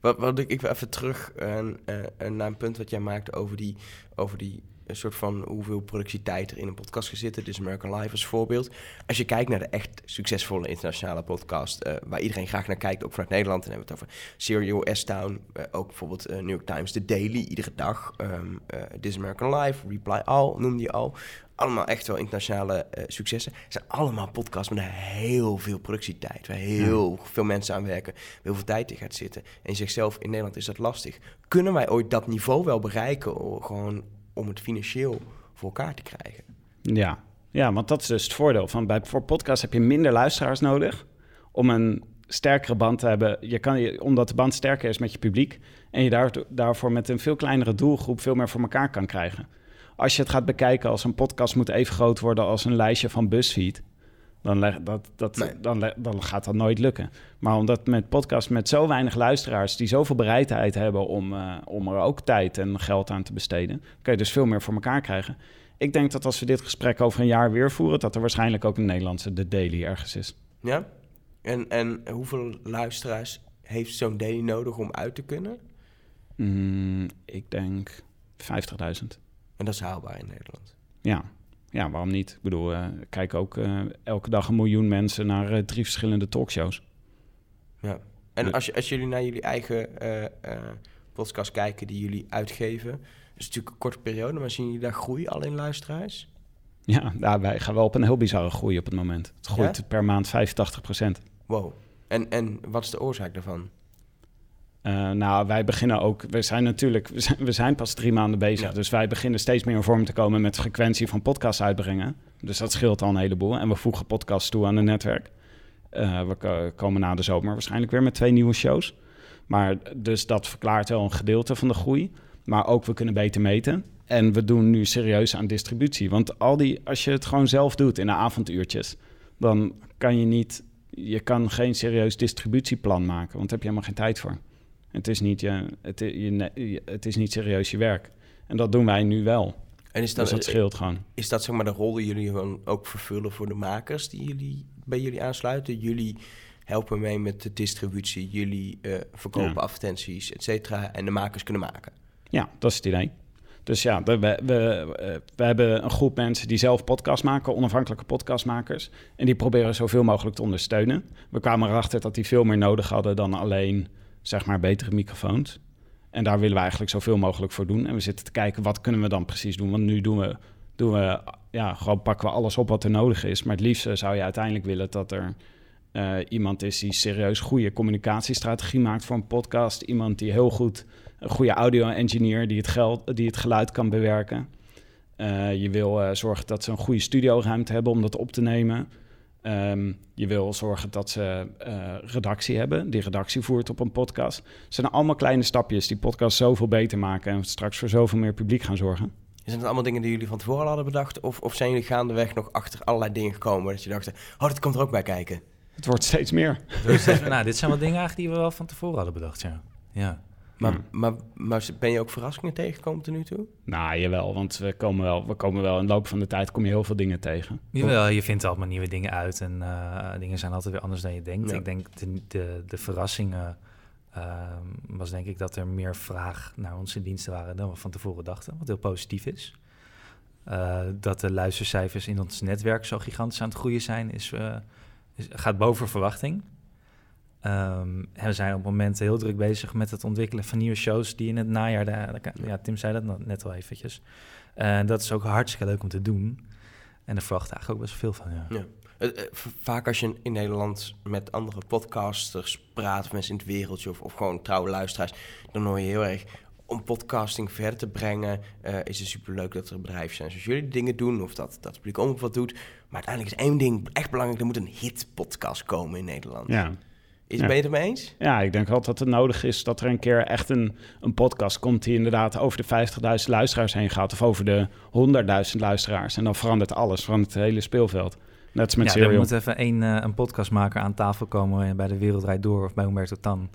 Wat, wat ik, ik wil even terug uh, uh, naar een punt wat jij maakte over die, over die een soort van hoeveel productietijd er in een podcast gezitten. Dit is American Life als voorbeeld. Als je kijkt naar de echt succesvolle internationale podcast, uh, waar iedereen graag naar kijkt, ook vanuit Nederland, dan hebben we het over Serial S-Town, uh, ook bijvoorbeeld uh, New York Times, The Daily, iedere dag, um, This American Life, Reply All, noemde je al. Allemaal echt wel internationale successen. Het zijn allemaal podcasts met heel veel productietijd, waar heel veel mensen aan werken, heel veel tijd in gaat zitten. En je zegt zelf, in Nederland is dat lastig. Kunnen wij ooit dat niveau wel bereiken, gewoon om het financieel voor elkaar te krijgen. Ja, ja want dat is dus het voordeel. Van bij, voor podcast heb je minder luisteraars nodig om een sterkere band te hebben. Je kan, omdat de band sterker is met je publiek en je daarvoor met een veel kleinere doelgroep veel meer voor elkaar kan krijgen. Als je het gaat bekijken als een podcast moet even groot worden als een lijstje van BuzzFeed, dan, dat, dat, dan, dan gaat dat nooit lukken. Maar omdat met podcast met zo weinig luisteraars die zoveel bereidheid hebben om, uh, om er ook tijd en geld aan te besteden, kun je dus veel meer voor elkaar krijgen. Ik denk dat als we dit gesprek over een jaar weer voeren, dat er waarschijnlijk ook een Nederlandse de Daily ergens is. Ja? En, en hoeveel luisteraars heeft zo'n Daily nodig om uit te kunnen? Mm, ik denk 50.000. En dat is haalbaar in Nederland? Ja, ja, waarom niet? Ik bedoel, uh, kijk ook uh, elke dag een miljoen mensen naar uh, drie verschillende talkshows. Ja, en als, als jullie naar jullie eigen podcast kijken die jullie uitgeven, is het natuurlijk een korte periode, maar zien jullie daar groei al in luisteraars? Ja, nou, wij gaan wel op een heel bizarre groei op het moment. Het groeit per maand 85 procent. Wow. En, en wat is de oorzaak daarvan? Uh, nou, wij beginnen ook. We zijn natuurlijk. We zijn, we zijn pas drie maanden bezig. Dus wij beginnen steeds meer in vorm te komen met frequentie van podcasts uitbrengen. Dus dat scheelt al een heleboel. En we voegen podcasts toe aan het netwerk. Uh, we komen na de zomer waarschijnlijk weer met twee nieuwe shows. Maar dus dat verklaart wel een gedeelte van de groei. Maar ook we kunnen beter meten. En we doen nu serieus aan distributie. Want al die, als je het gewoon zelf doet in de avonduurtjes, dan kan je niet. Je kan geen serieus distributieplan maken, want daar heb je helemaal geen tijd voor. Het is niet, je, het, je, het is niet serieus je werk. En dat doen wij nu wel. En is dat, dus dat scheelt gewoon. Is dat zeg maar de rol die jullie gewoon ook vervullen voor de makers die jullie bij jullie aansluiten? Jullie helpen mee met de distributie, jullie uh, verkopen advertenties, et cetera, en de makers kunnen maken. Ja, dat is het idee. Dus ja, we, we, we, we, hebben een groep mensen die zelf podcast maken, onafhankelijke podcastmakers. En die proberen zoveel mogelijk te ondersteunen. We kwamen erachter dat die veel meer nodig hadden dan alleen zeg maar, betere microfoons. En daar willen we eigenlijk zoveel mogelijk voor doen. En we zitten te kijken, wat kunnen we dan precies doen? Want nu doen we, doen we ja, gewoon pakken we alles op wat er nodig is. Maar het liefste zou je uiteindelijk willen dat er uh, iemand is die serieus goede communicatiestrategie maakt voor een podcast. Iemand die heel goed, een goede audio-engineer, die, het die het geluid kan bewerken. Uh, je wil uh, zorgen dat ze een goede studioruimte hebben om dat op te nemen. Um, je wil zorgen dat ze uh, redactie hebben, die redactie voert op een podcast. Het zijn allemaal kleine stapjes die podcast zoveel beter maken en straks voor zoveel meer publiek gaan zorgen. Zijn het allemaal dingen die jullie van tevoren hadden bedacht? Of, of zijn jullie gaandeweg nog achter allerlei dingen gekomen dat je dacht, oh, dat komt er ook bij kijken? Het wordt steeds meer. nou, dit zijn wel dingen eigenlijk die we wel van tevoren hadden bedacht, ja. ja. Maar, hmm. maar, maar ben je ook verrassingen tegengekomen tot nu toe? Nou, jawel, want we komen wel, we komen wel in de loop van de tijd kom je heel veel dingen tegen. Jawel, je vindt allemaal nieuwe dingen uit en uh, dingen zijn altijd weer anders dan je denkt. Ik denk de, de, de verrassingen uh, was denk ik dat er meer vraag naar onze diensten waren dan we van tevoren dachten, wat heel positief is. Uh, dat de luistercijfers in ons netwerk zo gigantisch aan het groeien zijn, is, is gaat boven verwachting. Um, we zijn op het moment heel druk bezig met het ontwikkelen van nieuwe shows die in het najaar, ja, Tim zei dat net al eventjes. En dat is ook hartstikke leuk om te doen. En daar verwacht eigenlijk ook best veel van, ja. ja. Eh, eh, vaak als je in Nederland met andere podcasters praat, of mensen in het wereldje of, of gewoon trouwe luisteraars, dan hoor je heel erg om podcasting verder te brengen, uh, is het superleuk dat er bedrijven zijn zoals jullie dingen doen, of dat, dat het publiek ook wat doet. Maar uiteindelijk is één ding echt belangrijk, er moet een hit podcast komen in Nederland. Ja. Is, Ben je het er mee eens? Ja, ik denk wel dat het nodig is dat er een keer echt een, een podcast komt die inderdaad over de 50.000 luisteraars heen gaat of over de 100.000 luisteraars. En dan verandert alles, verandert het hele speelveld. Net als met ja, Serial. Er moet even een, uh, een podcastmaker aan tafel komen bij de Wereldrijd Door of bij Humberto Tan.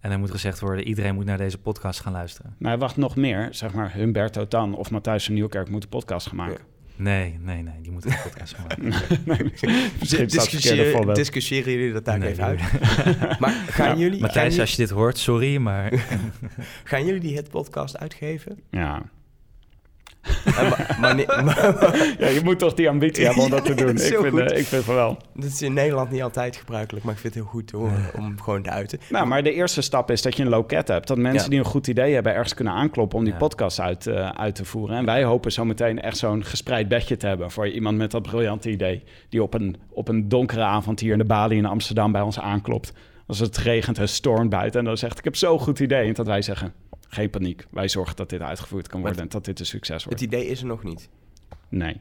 En dan moet gezegd worden, iedereen moet naar deze podcast gaan luisteren. Nou, wacht nog meer. Zeg maar, Humberto Tan of Matthijs van Nieuwkerk moeten podcast gaan maken. Nee, nee, nee, die moeten een podcast maken. nee, discussiëren jullie dat daar even uit? maar gaan jullie... Matthijs, als je dit hoort, sorry, maar... gaan jullie die het podcast uitgeven? Ja, maar, ja, je moet toch die ambitie hebben om dat te doen. ik, vind, uh, ik vind van wel. Dat is in Nederland niet altijd gebruikelijk, maar ik vind het heel goed om, om gewoon te uiten. Nou, maar de eerste stap is dat je een loket hebt. Dat mensen die een goed idee hebben ergens kunnen aankloppen om die podcast uit, uh, uit te voeren. En wij hopen zo meteen echt zo'n gespreid bedje te hebben voor iemand met dat briljante idee. Die op een, op een donkere avond hier in de Bali in Amsterdam bij ons aanklopt. Als het regent en stormt buiten en dan zegt ik heb zo'n goed idee. En dat wij zeggen, geen paniek. Wij zorgen dat dit uitgevoerd kan worden en dat dit een succes wordt. Het idee is er nog niet. Nee.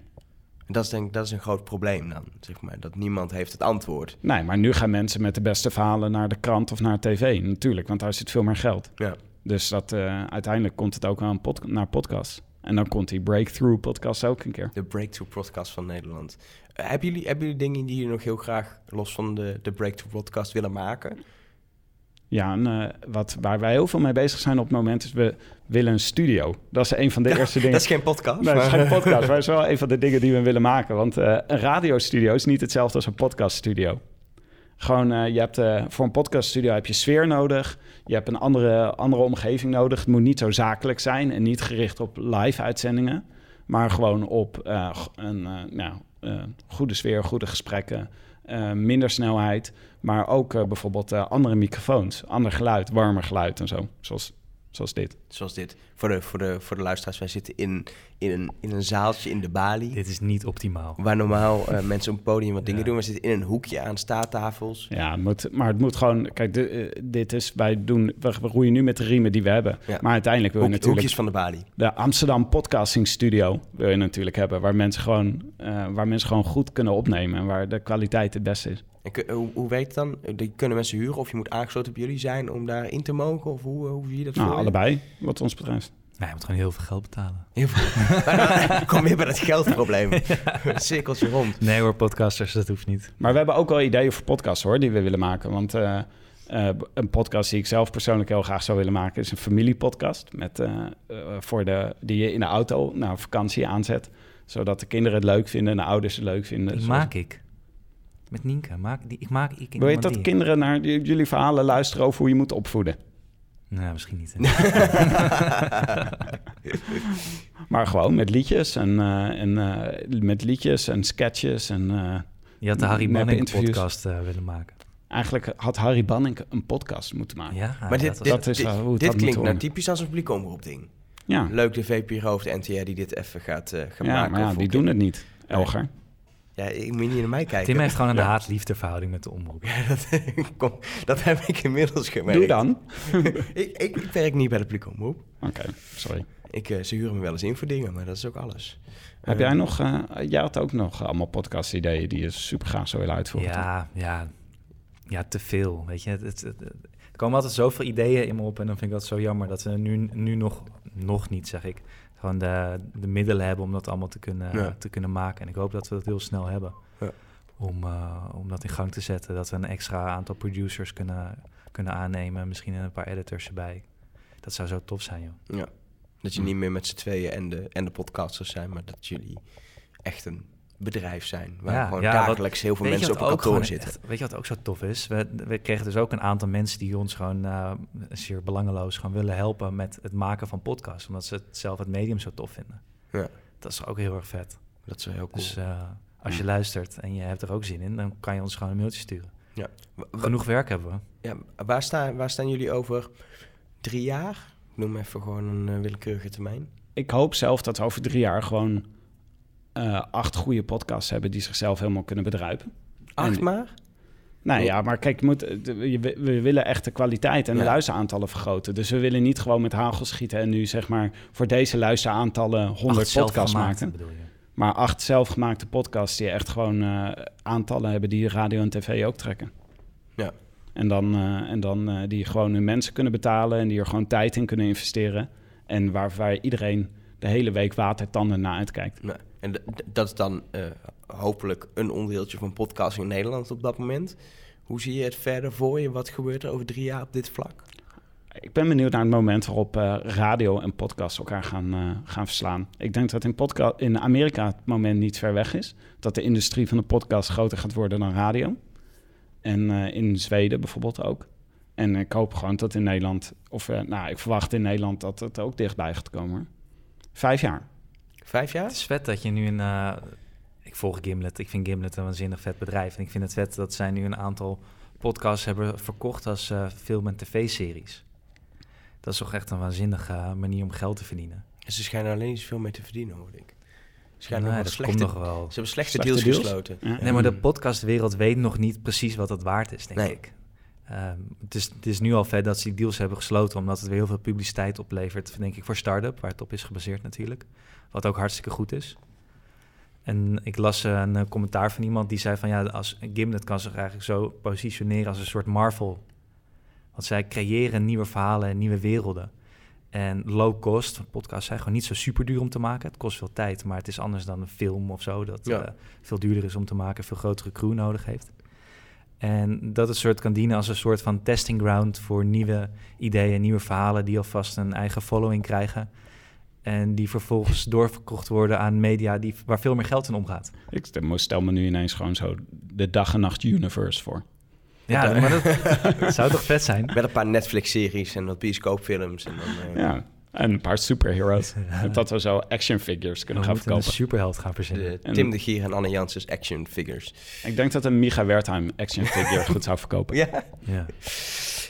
Dat is denk ik dat is een groot probleem dan, zeg maar. Dat niemand heeft het antwoord. Nee, maar nu gaan mensen met de beste verhalen naar de krant of naar tv. Natuurlijk, want daar zit veel meer geld. Ja. Dus dat, uh, uiteindelijk komt het ook pod naar podcast. En dan komt die Breakthrough podcast ook een keer. De Breakthrough podcast van Nederland. Uh, hebben, jullie, hebben jullie dingen die jullie nog heel graag los van de, de Breakthrough podcast willen maken? Ja, en uh, wat, waar wij heel veel mee bezig zijn op het moment is we willen een studio. Dat is een van de eerste dingen. Dat is geen podcast. Nee, dat is geen podcast, maar dat is wel een van de dingen die we willen maken. Want uh, een radiostudio is niet hetzelfde als een podcaststudio. Gewoon, uh, je hebt voor een podcaststudio heb je sfeer nodig. Je hebt een andere, andere omgeving nodig. Het moet niet zo zakelijk zijn en niet gericht op live uitzendingen. Maar gewoon op een nou, goede sfeer, goede gesprekken. Minder snelheid, maar ook uh, bijvoorbeeld uh, andere microfoons, ander geluid, warmer geluid en zo, zoals, zoals dit. Zoals dit. Voor de, voor, de, voor de luisteraars, wij zitten in, in, een, in een zaaltje in de Bali. Dit is niet optimaal. Waar normaal mensen op het podium wat dingen ja. doen. We zitten in een hoekje aan staattafels. Ja, het moet, maar het moet gewoon... Kijk, de, dit is... Wij doen... We, we, roeien nu met de riemen die we hebben. Ja. Maar uiteindelijk wil je natuurlijk... Hoekjes van de Bali. De Amsterdam Podcasting Studio wil je natuurlijk hebben. Waar mensen gewoon, uh, waar mensen gewoon goed kunnen opnemen. En waar de kwaliteit het beste is. En hoe, hoe weet het dan? Die kunnen mensen huren of je moet aangesloten op jullie zijn om daarin te mogen? Of hoe, hoe zie je dat nou, allebei, wat ons betreft. Nee, je moet gewoon heel veel geld betalen. Heel veel. Ik kom weer bij dat geldprobleem. ja. Cirkeltje rond. Nee hoor, podcasters, dat hoeft niet. Maar we hebben ook wel ideeën voor podcasts hoor, die we willen maken. Want uh, uh, een podcast die ik zelf persoonlijk heel graag zou willen maken... is een familiepodcast met, uh, voor de, die je in de auto naar vakantie aanzet. Zodat de kinderen het leuk vinden en de ouders het leuk vinden. Die maak ik. Met Nienke. Maak, die, ik maak, ik Wil je dat kinderen naar jullie verhalen luisteren over hoe je moet opvoeden? Nou, misschien niet. maar gewoon met liedjes en, uh, en uh, met liedjes en sketches en. Uh, je had de Harry Banning podcast willen maken. Eigenlijk had Harry Banning een podcast moeten maken. Ja, maar dit, dat, dit, dat is dit, hoe het dit klinkt nou typisch als een publiek omroep ding. Ja. Leuk de VPRO de NTR die dit even gaat, gaan ja, maken. Maar ja, die doen het niet. Elger. Ja, ik moet niet naar mij kijken. Tim heeft gewoon een ja. haat-liefde verhouding met de omroep. Ja, dat, kom, dat heb ik inmiddels gemerkt. Doe dan. ik, ik, ik, werk niet bij de publieke omroep. Oké, okay, sorry. Ik, uh, ze huren me wel eens in voor dingen, maar dat is ook alles. Heb uh, jij nog, uh, jij had ook nog allemaal podcast-ideeën die je super graag zou willen uitvoeren? Ja, ja, ja, te veel. Weet je, het, het, het, er komen altijd zoveel ideeën in me op en dan vind ik dat zo jammer dat we nu, nu nog, nog niet, zeg ik, gewoon de, de middelen hebben om dat allemaal te kunnen, ja. te kunnen maken. En ik hoop dat we dat heel snel hebben. Ja. Om, uh, om dat in gang te zetten. Dat we een extra aantal producers kunnen, kunnen aannemen. Misschien een paar editors erbij. Dat zou zo tof zijn, joh. Ja. Dat je niet meer met z'n tweeën en de, en de podcasters zijn, maar dat jullie echt een bedrijf zijn. Waar ja, gewoon ja, dagelijks wat, heel veel mensen op een kantoor zitten. Echt, weet je wat ook zo tof is? We, we kregen dus ook een aantal mensen die ons gewoon uh, zeer belangeloos gewoon willen helpen met het maken van podcasts. Omdat ze het zelf het medium zo tof vinden. Ja. Dat is ook heel erg vet. Dat is heel cool. Dus uh, als je luistert en je hebt er ook zin in, dan kan je ons gewoon een mailtje sturen. Ja. Genoeg werk hebben we. Ja, waar, staan, waar staan jullie over drie jaar? Ik noem even gewoon een uh, willekeurige termijn. Ik hoop zelf dat over drie jaar gewoon uh, acht goede podcasts hebben die zichzelf helemaal kunnen bedruipen. Acht en, maar? Nou ja, maar kijk, moet, we, we willen echt de kwaliteit en de ja. luisteraantallen vergroten. Dus we willen niet gewoon met hagel schieten en nu zeg maar voor deze luisteraantallen 100 podcasts maken. Maar acht zelfgemaakte podcasts die echt gewoon uh, aantallen hebben die radio en tv ook trekken. Ja. En dan, en dan die gewoon hun mensen kunnen betalen en die er gewoon tijd in kunnen investeren. En waar, waar iedereen de hele week watertanden naar uitkijkt. Nee. En dat is dan hopelijk een onderdeeltje van podcasting in Nederland op dat moment. Hoe zie je het verder voor je? Wat gebeurt er over drie jaar op dit vlak? Ik ben benieuwd naar het moment waarop uh, radio en podcast elkaar gaan, uh, gaan verslaan. Ik denk dat in, podcast, in Amerika het moment niet ver weg is. Dat de industrie van de podcast groter gaat worden dan radio. En in Zweden bijvoorbeeld ook. En ik hoop gewoon dat in Nederland, of nou, ik verwacht in Nederland dat het ook dichtbij gaat komen. Vijf jaar. Vijf jaar? Het is vet dat je nu een. ik volg Gimlet. Ik vind Gimlet een waanzinnig vet bedrijf. En ik vind het vet dat zij nu een aantal podcasts hebben verkocht als film- en tv-series. Dat is toch echt een waanzinnige manier om geld te verdienen. En ze schijnen alleen niet zoveel mee te verdienen, hoor ik. Schijnen nee, dat slechte, komt nog wel. Ze hebben slechte, deals, gesloten. Nee, maar de podcastwereld weet nog niet precies wat dat waard is, denk ik. Um, het, is, het is nu al vet dat ze die deals hebben gesloten, omdat het weer heel veel publiciteit oplevert, denk ik, voor start-up, waar het op is gebaseerd natuurlijk. Wat ook hartstikke goed is. En ik las een uh, commentaar van iemand die zei van ja, als Gimlet kan zich eigenlijk zo positioneren als een soort Marvel want zij creëren nieuwe verhalen en nieuwe werelden. En low cost, podcasts zijn gewoon niet zo super duur om te maken. Het kost veel tijd, maar het is anders dan een film of zo, dat eh, veel duurder is om te maken, veel grotere crew nodig heeft. En dat het soort kan dienen als een soort van testing ground voor nieuwe ideeën, nieuwe verhalen die alvast een eigen following krijgen. En die vervolgens doorverkocht worden aan media die, waar veel meer geld in omgaat. Ik stel me nu ineens gewoon zo de dag en nacht universe voor. Ja, maar dat, zou toch vet zijn? Met een paar Netflix-series en wat bioscoopfilms. En dan, uh... ja, en een paar superheroes. Ja. Dat we zo action figures kunnen gaan verkopen. een superheld gaan verzinnen. Tim de Gier en Anne Janssens action figures. Ik denk dat een Micha Wertheim action figure goed zou verkopen. Ja? ja.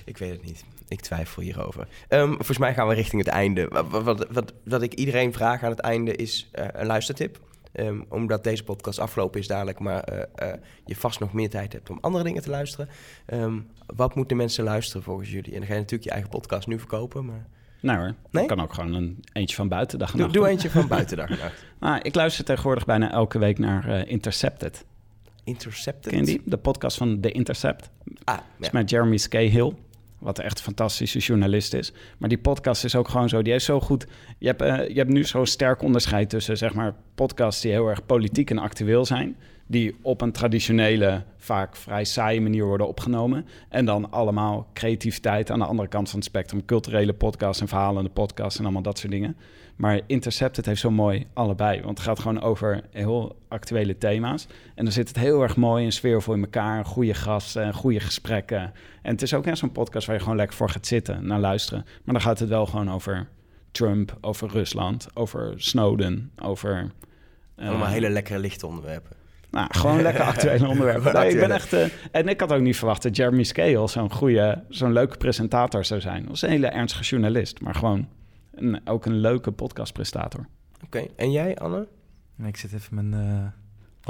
Ik weet het niet. Ik twijfel hierover. Um, volgens mij gaan we richting het einde. Wat, wat, wat, wat ik iedereen vraag aan het einde is uh, een luistertip. Um, omdat deze podcast afgelopen is dadelijk, maar uh, uh, je vast nog meer tijd hebt om andere dingen te luisteren. Um, wat moeten mensen luisteren volgens jullie? En dan ga je natuurlijk je eigen podcast nu verkopen, maar... Nou hoor, nee? kan ook gewoon een eentje van buitendag en doe, Doe eentje van buitendag en nacht. nou, ik luister tegenwoordig bijna elke week naar uh, Intercepted. Intercepted? Ken je die? De podcast van The Intercept. Ah, ja. is met Jeremy Scahill. Wat echt een fantastische journalist is. Maar die podcast is ook gewoon zo. Die is zo goed. Je hebt, uh, je hebt nu zo'n sterk onderscheid tussen zeg maar podcasts die heel erg politiek en actueel zijn. Die op een traditionele, vaak vrij saaie manier worden opgenomen. En dan allemaal creativiteit aan de andere kant van het spectrum. Culturele podcasts en verhalende podcasts en allemaal dat soort dingen. Maar Intercepted heeft zo mooi allebei. Want het gaat gewoon over heel actuele thema's. En dan zit het heel erg mooi en sfeervol in elkaar. Goede gasten, goede gesprekken. En het is ook echt zo'n podcast waar je gewoon lekker voor gaat zitten, naar luisteren. Maar dan gaat het wel gewoon over Trump, over Rusland, over Snowden, over... Uh, Allemaal hele lekkere lichte onderwerpen. Nou, gewoon lekker actuele onderwerpen. Nee, ik ben echt, uh, en ik had ook niet verwacht dat Jeremy Scale zo'n goede, zo'n leuke presentator zou zijn. Dat was een hele ernstige journalist, maar gewoon een, ook een leuke podcastpresentator. Oké, en jij, Anne? Ik zit even mijn uh,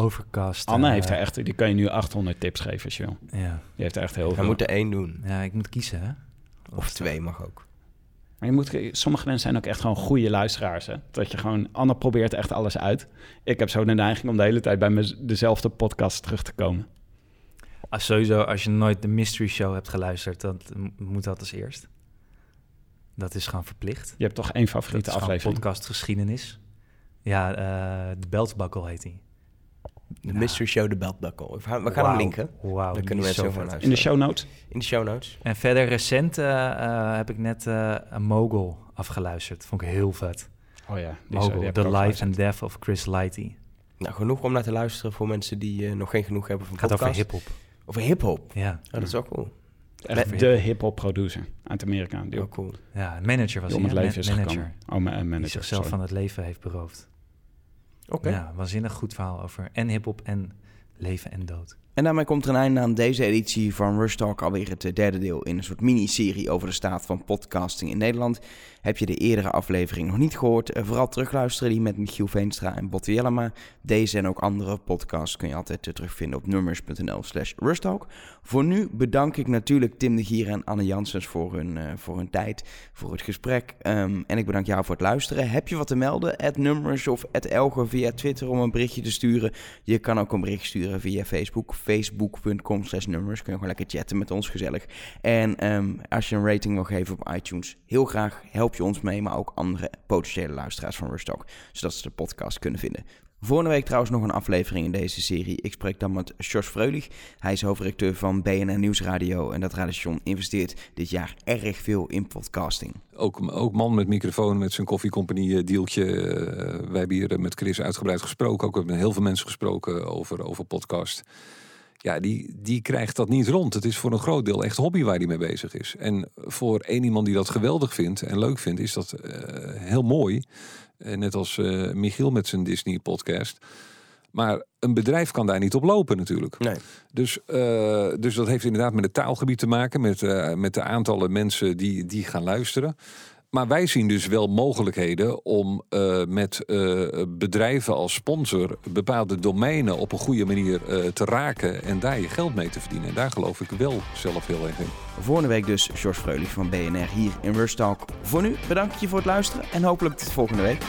overcast. Anne heeft er echt, die kan je nu 800 tips geven als je wil. Ja. Die heeft er echt heel veel. We moeten één doen. Ja, ik moet kiezen, hè? Of, twee mag ook. Maar je moet, sommige mensen zijn ook echt gewoon goede luisteraars. Hè? Dat je gewoon, Anne probeert echt alles uit. Ik heb zo de neiging om de hele tijd bij me dezelfde podcast terug te komen. Als sowieso, als je nooit de Mystery Show hebt geluisterd, dan moet dat als eerst. Dat is gewoon verplicht. Je hebt toch één favoriete aflevering? podcast geschiedenis. Ja, uh, de Beltbuckle heet hij. De Mystery Show, de Beltbuckle. We gaan, hem linken. Wow, Dan kunnen mensen luisteren. In de show notes? In de show notes. En verder recent uh, heb ik net uh, een Mogul afgeluisterd. Vond ik heel vet. Oh ja. Mogul, The Life and Death of Chris Lighty. Nou, genoeg om naar te luisteren voor mensen die nog geen genoeg hebben van Gaat podcast. over hip-hop. Over hip-hop? Ja. Oh, dat is ook cool. Echt de hip-hop producer uit Amerika. Die ook oh, cool. Ja, manager was hij. Om het leven is manager. Oh, manager. Die zichzelf van het leven heeft beroofd. Oké. Ja, waanzinnig goed verhaal over en hip-hop en leven en dood. En daarmee komt er een einde aan deze editie van Rush Talk, alweer het derde deel in een soort miniserie over de staat van podcasting in Nederland. Heb je de eerdere aflevering nog niet gehoord? Eh, vooral terugluisteren die met Michiel Veenstra en Botte Jellema. Deze en ook andere podcasts kun je altijd eh, terugvinden op nummers.nl slash Talk. Voor nu bedank ik natuurlijk Tim de Gier en Anne Janssens voor hun, uh, voor hun tijd, voor het gesprek. Um, en ik bedank jou voor het luisteren. Heb je wat te melden? At Numbers of at via Twitter om een berichtje te sturen. Je kan ook een bericht sturen via Facebook facebook.com slash nummers. Kun je gewoon lekker chatten met ons, gezellig. En ehm, als je een rating wil geven op iTunes, heel graag help je ons mee, maar ook andere potentiële luisteraars van Rustalk, zodat ze de podcast kunnen vinden. Volgende week trouwens nog een aflevering in deze serie. Ik spreek dan met Jos Freulich. Hij is hoofdredacteur van BNN Nieuwsradio. En dat radiostation investeert dit jaar erg veel in podcasting. Ook, ook man met microfoon, met zijn koffiecompagnie uh, dealtje. Uh, wij hebben hier met Chris uitgebreid gesproken. Ook hebben heel veel mensen gesproken over, over podcast. Ja, die, die krijgt dat niet rond. Het is voor een groot deel echt hobby waar hij mee bezig is. En voor één iemand die dat geweldig vindt en leuk vindt, is dat uh, heel mooi. Eh, net als uh, Michiel met zijn Disney-podcast. Maar een bedrijf kan daar niet op lopen natuurlijk. Nee. Dus, dus dat heeft inderdaad met het taalgebied te maken, met, met de aantallen mensen die, die gaan luisteren. Maar wij zien dus wel mogelijkheden om uh, met uh, bedrijven als sponsor bepaalde domeinen op een goede manier uh, te raken en daar je geld mee te verdienen. En daar geloof ik wel zelf heel erg in. Volgende week dus George Freulich van BNR hier in Rustalk. Voor nu bedankt je voor het luisteren en hopelijk tot volgende week.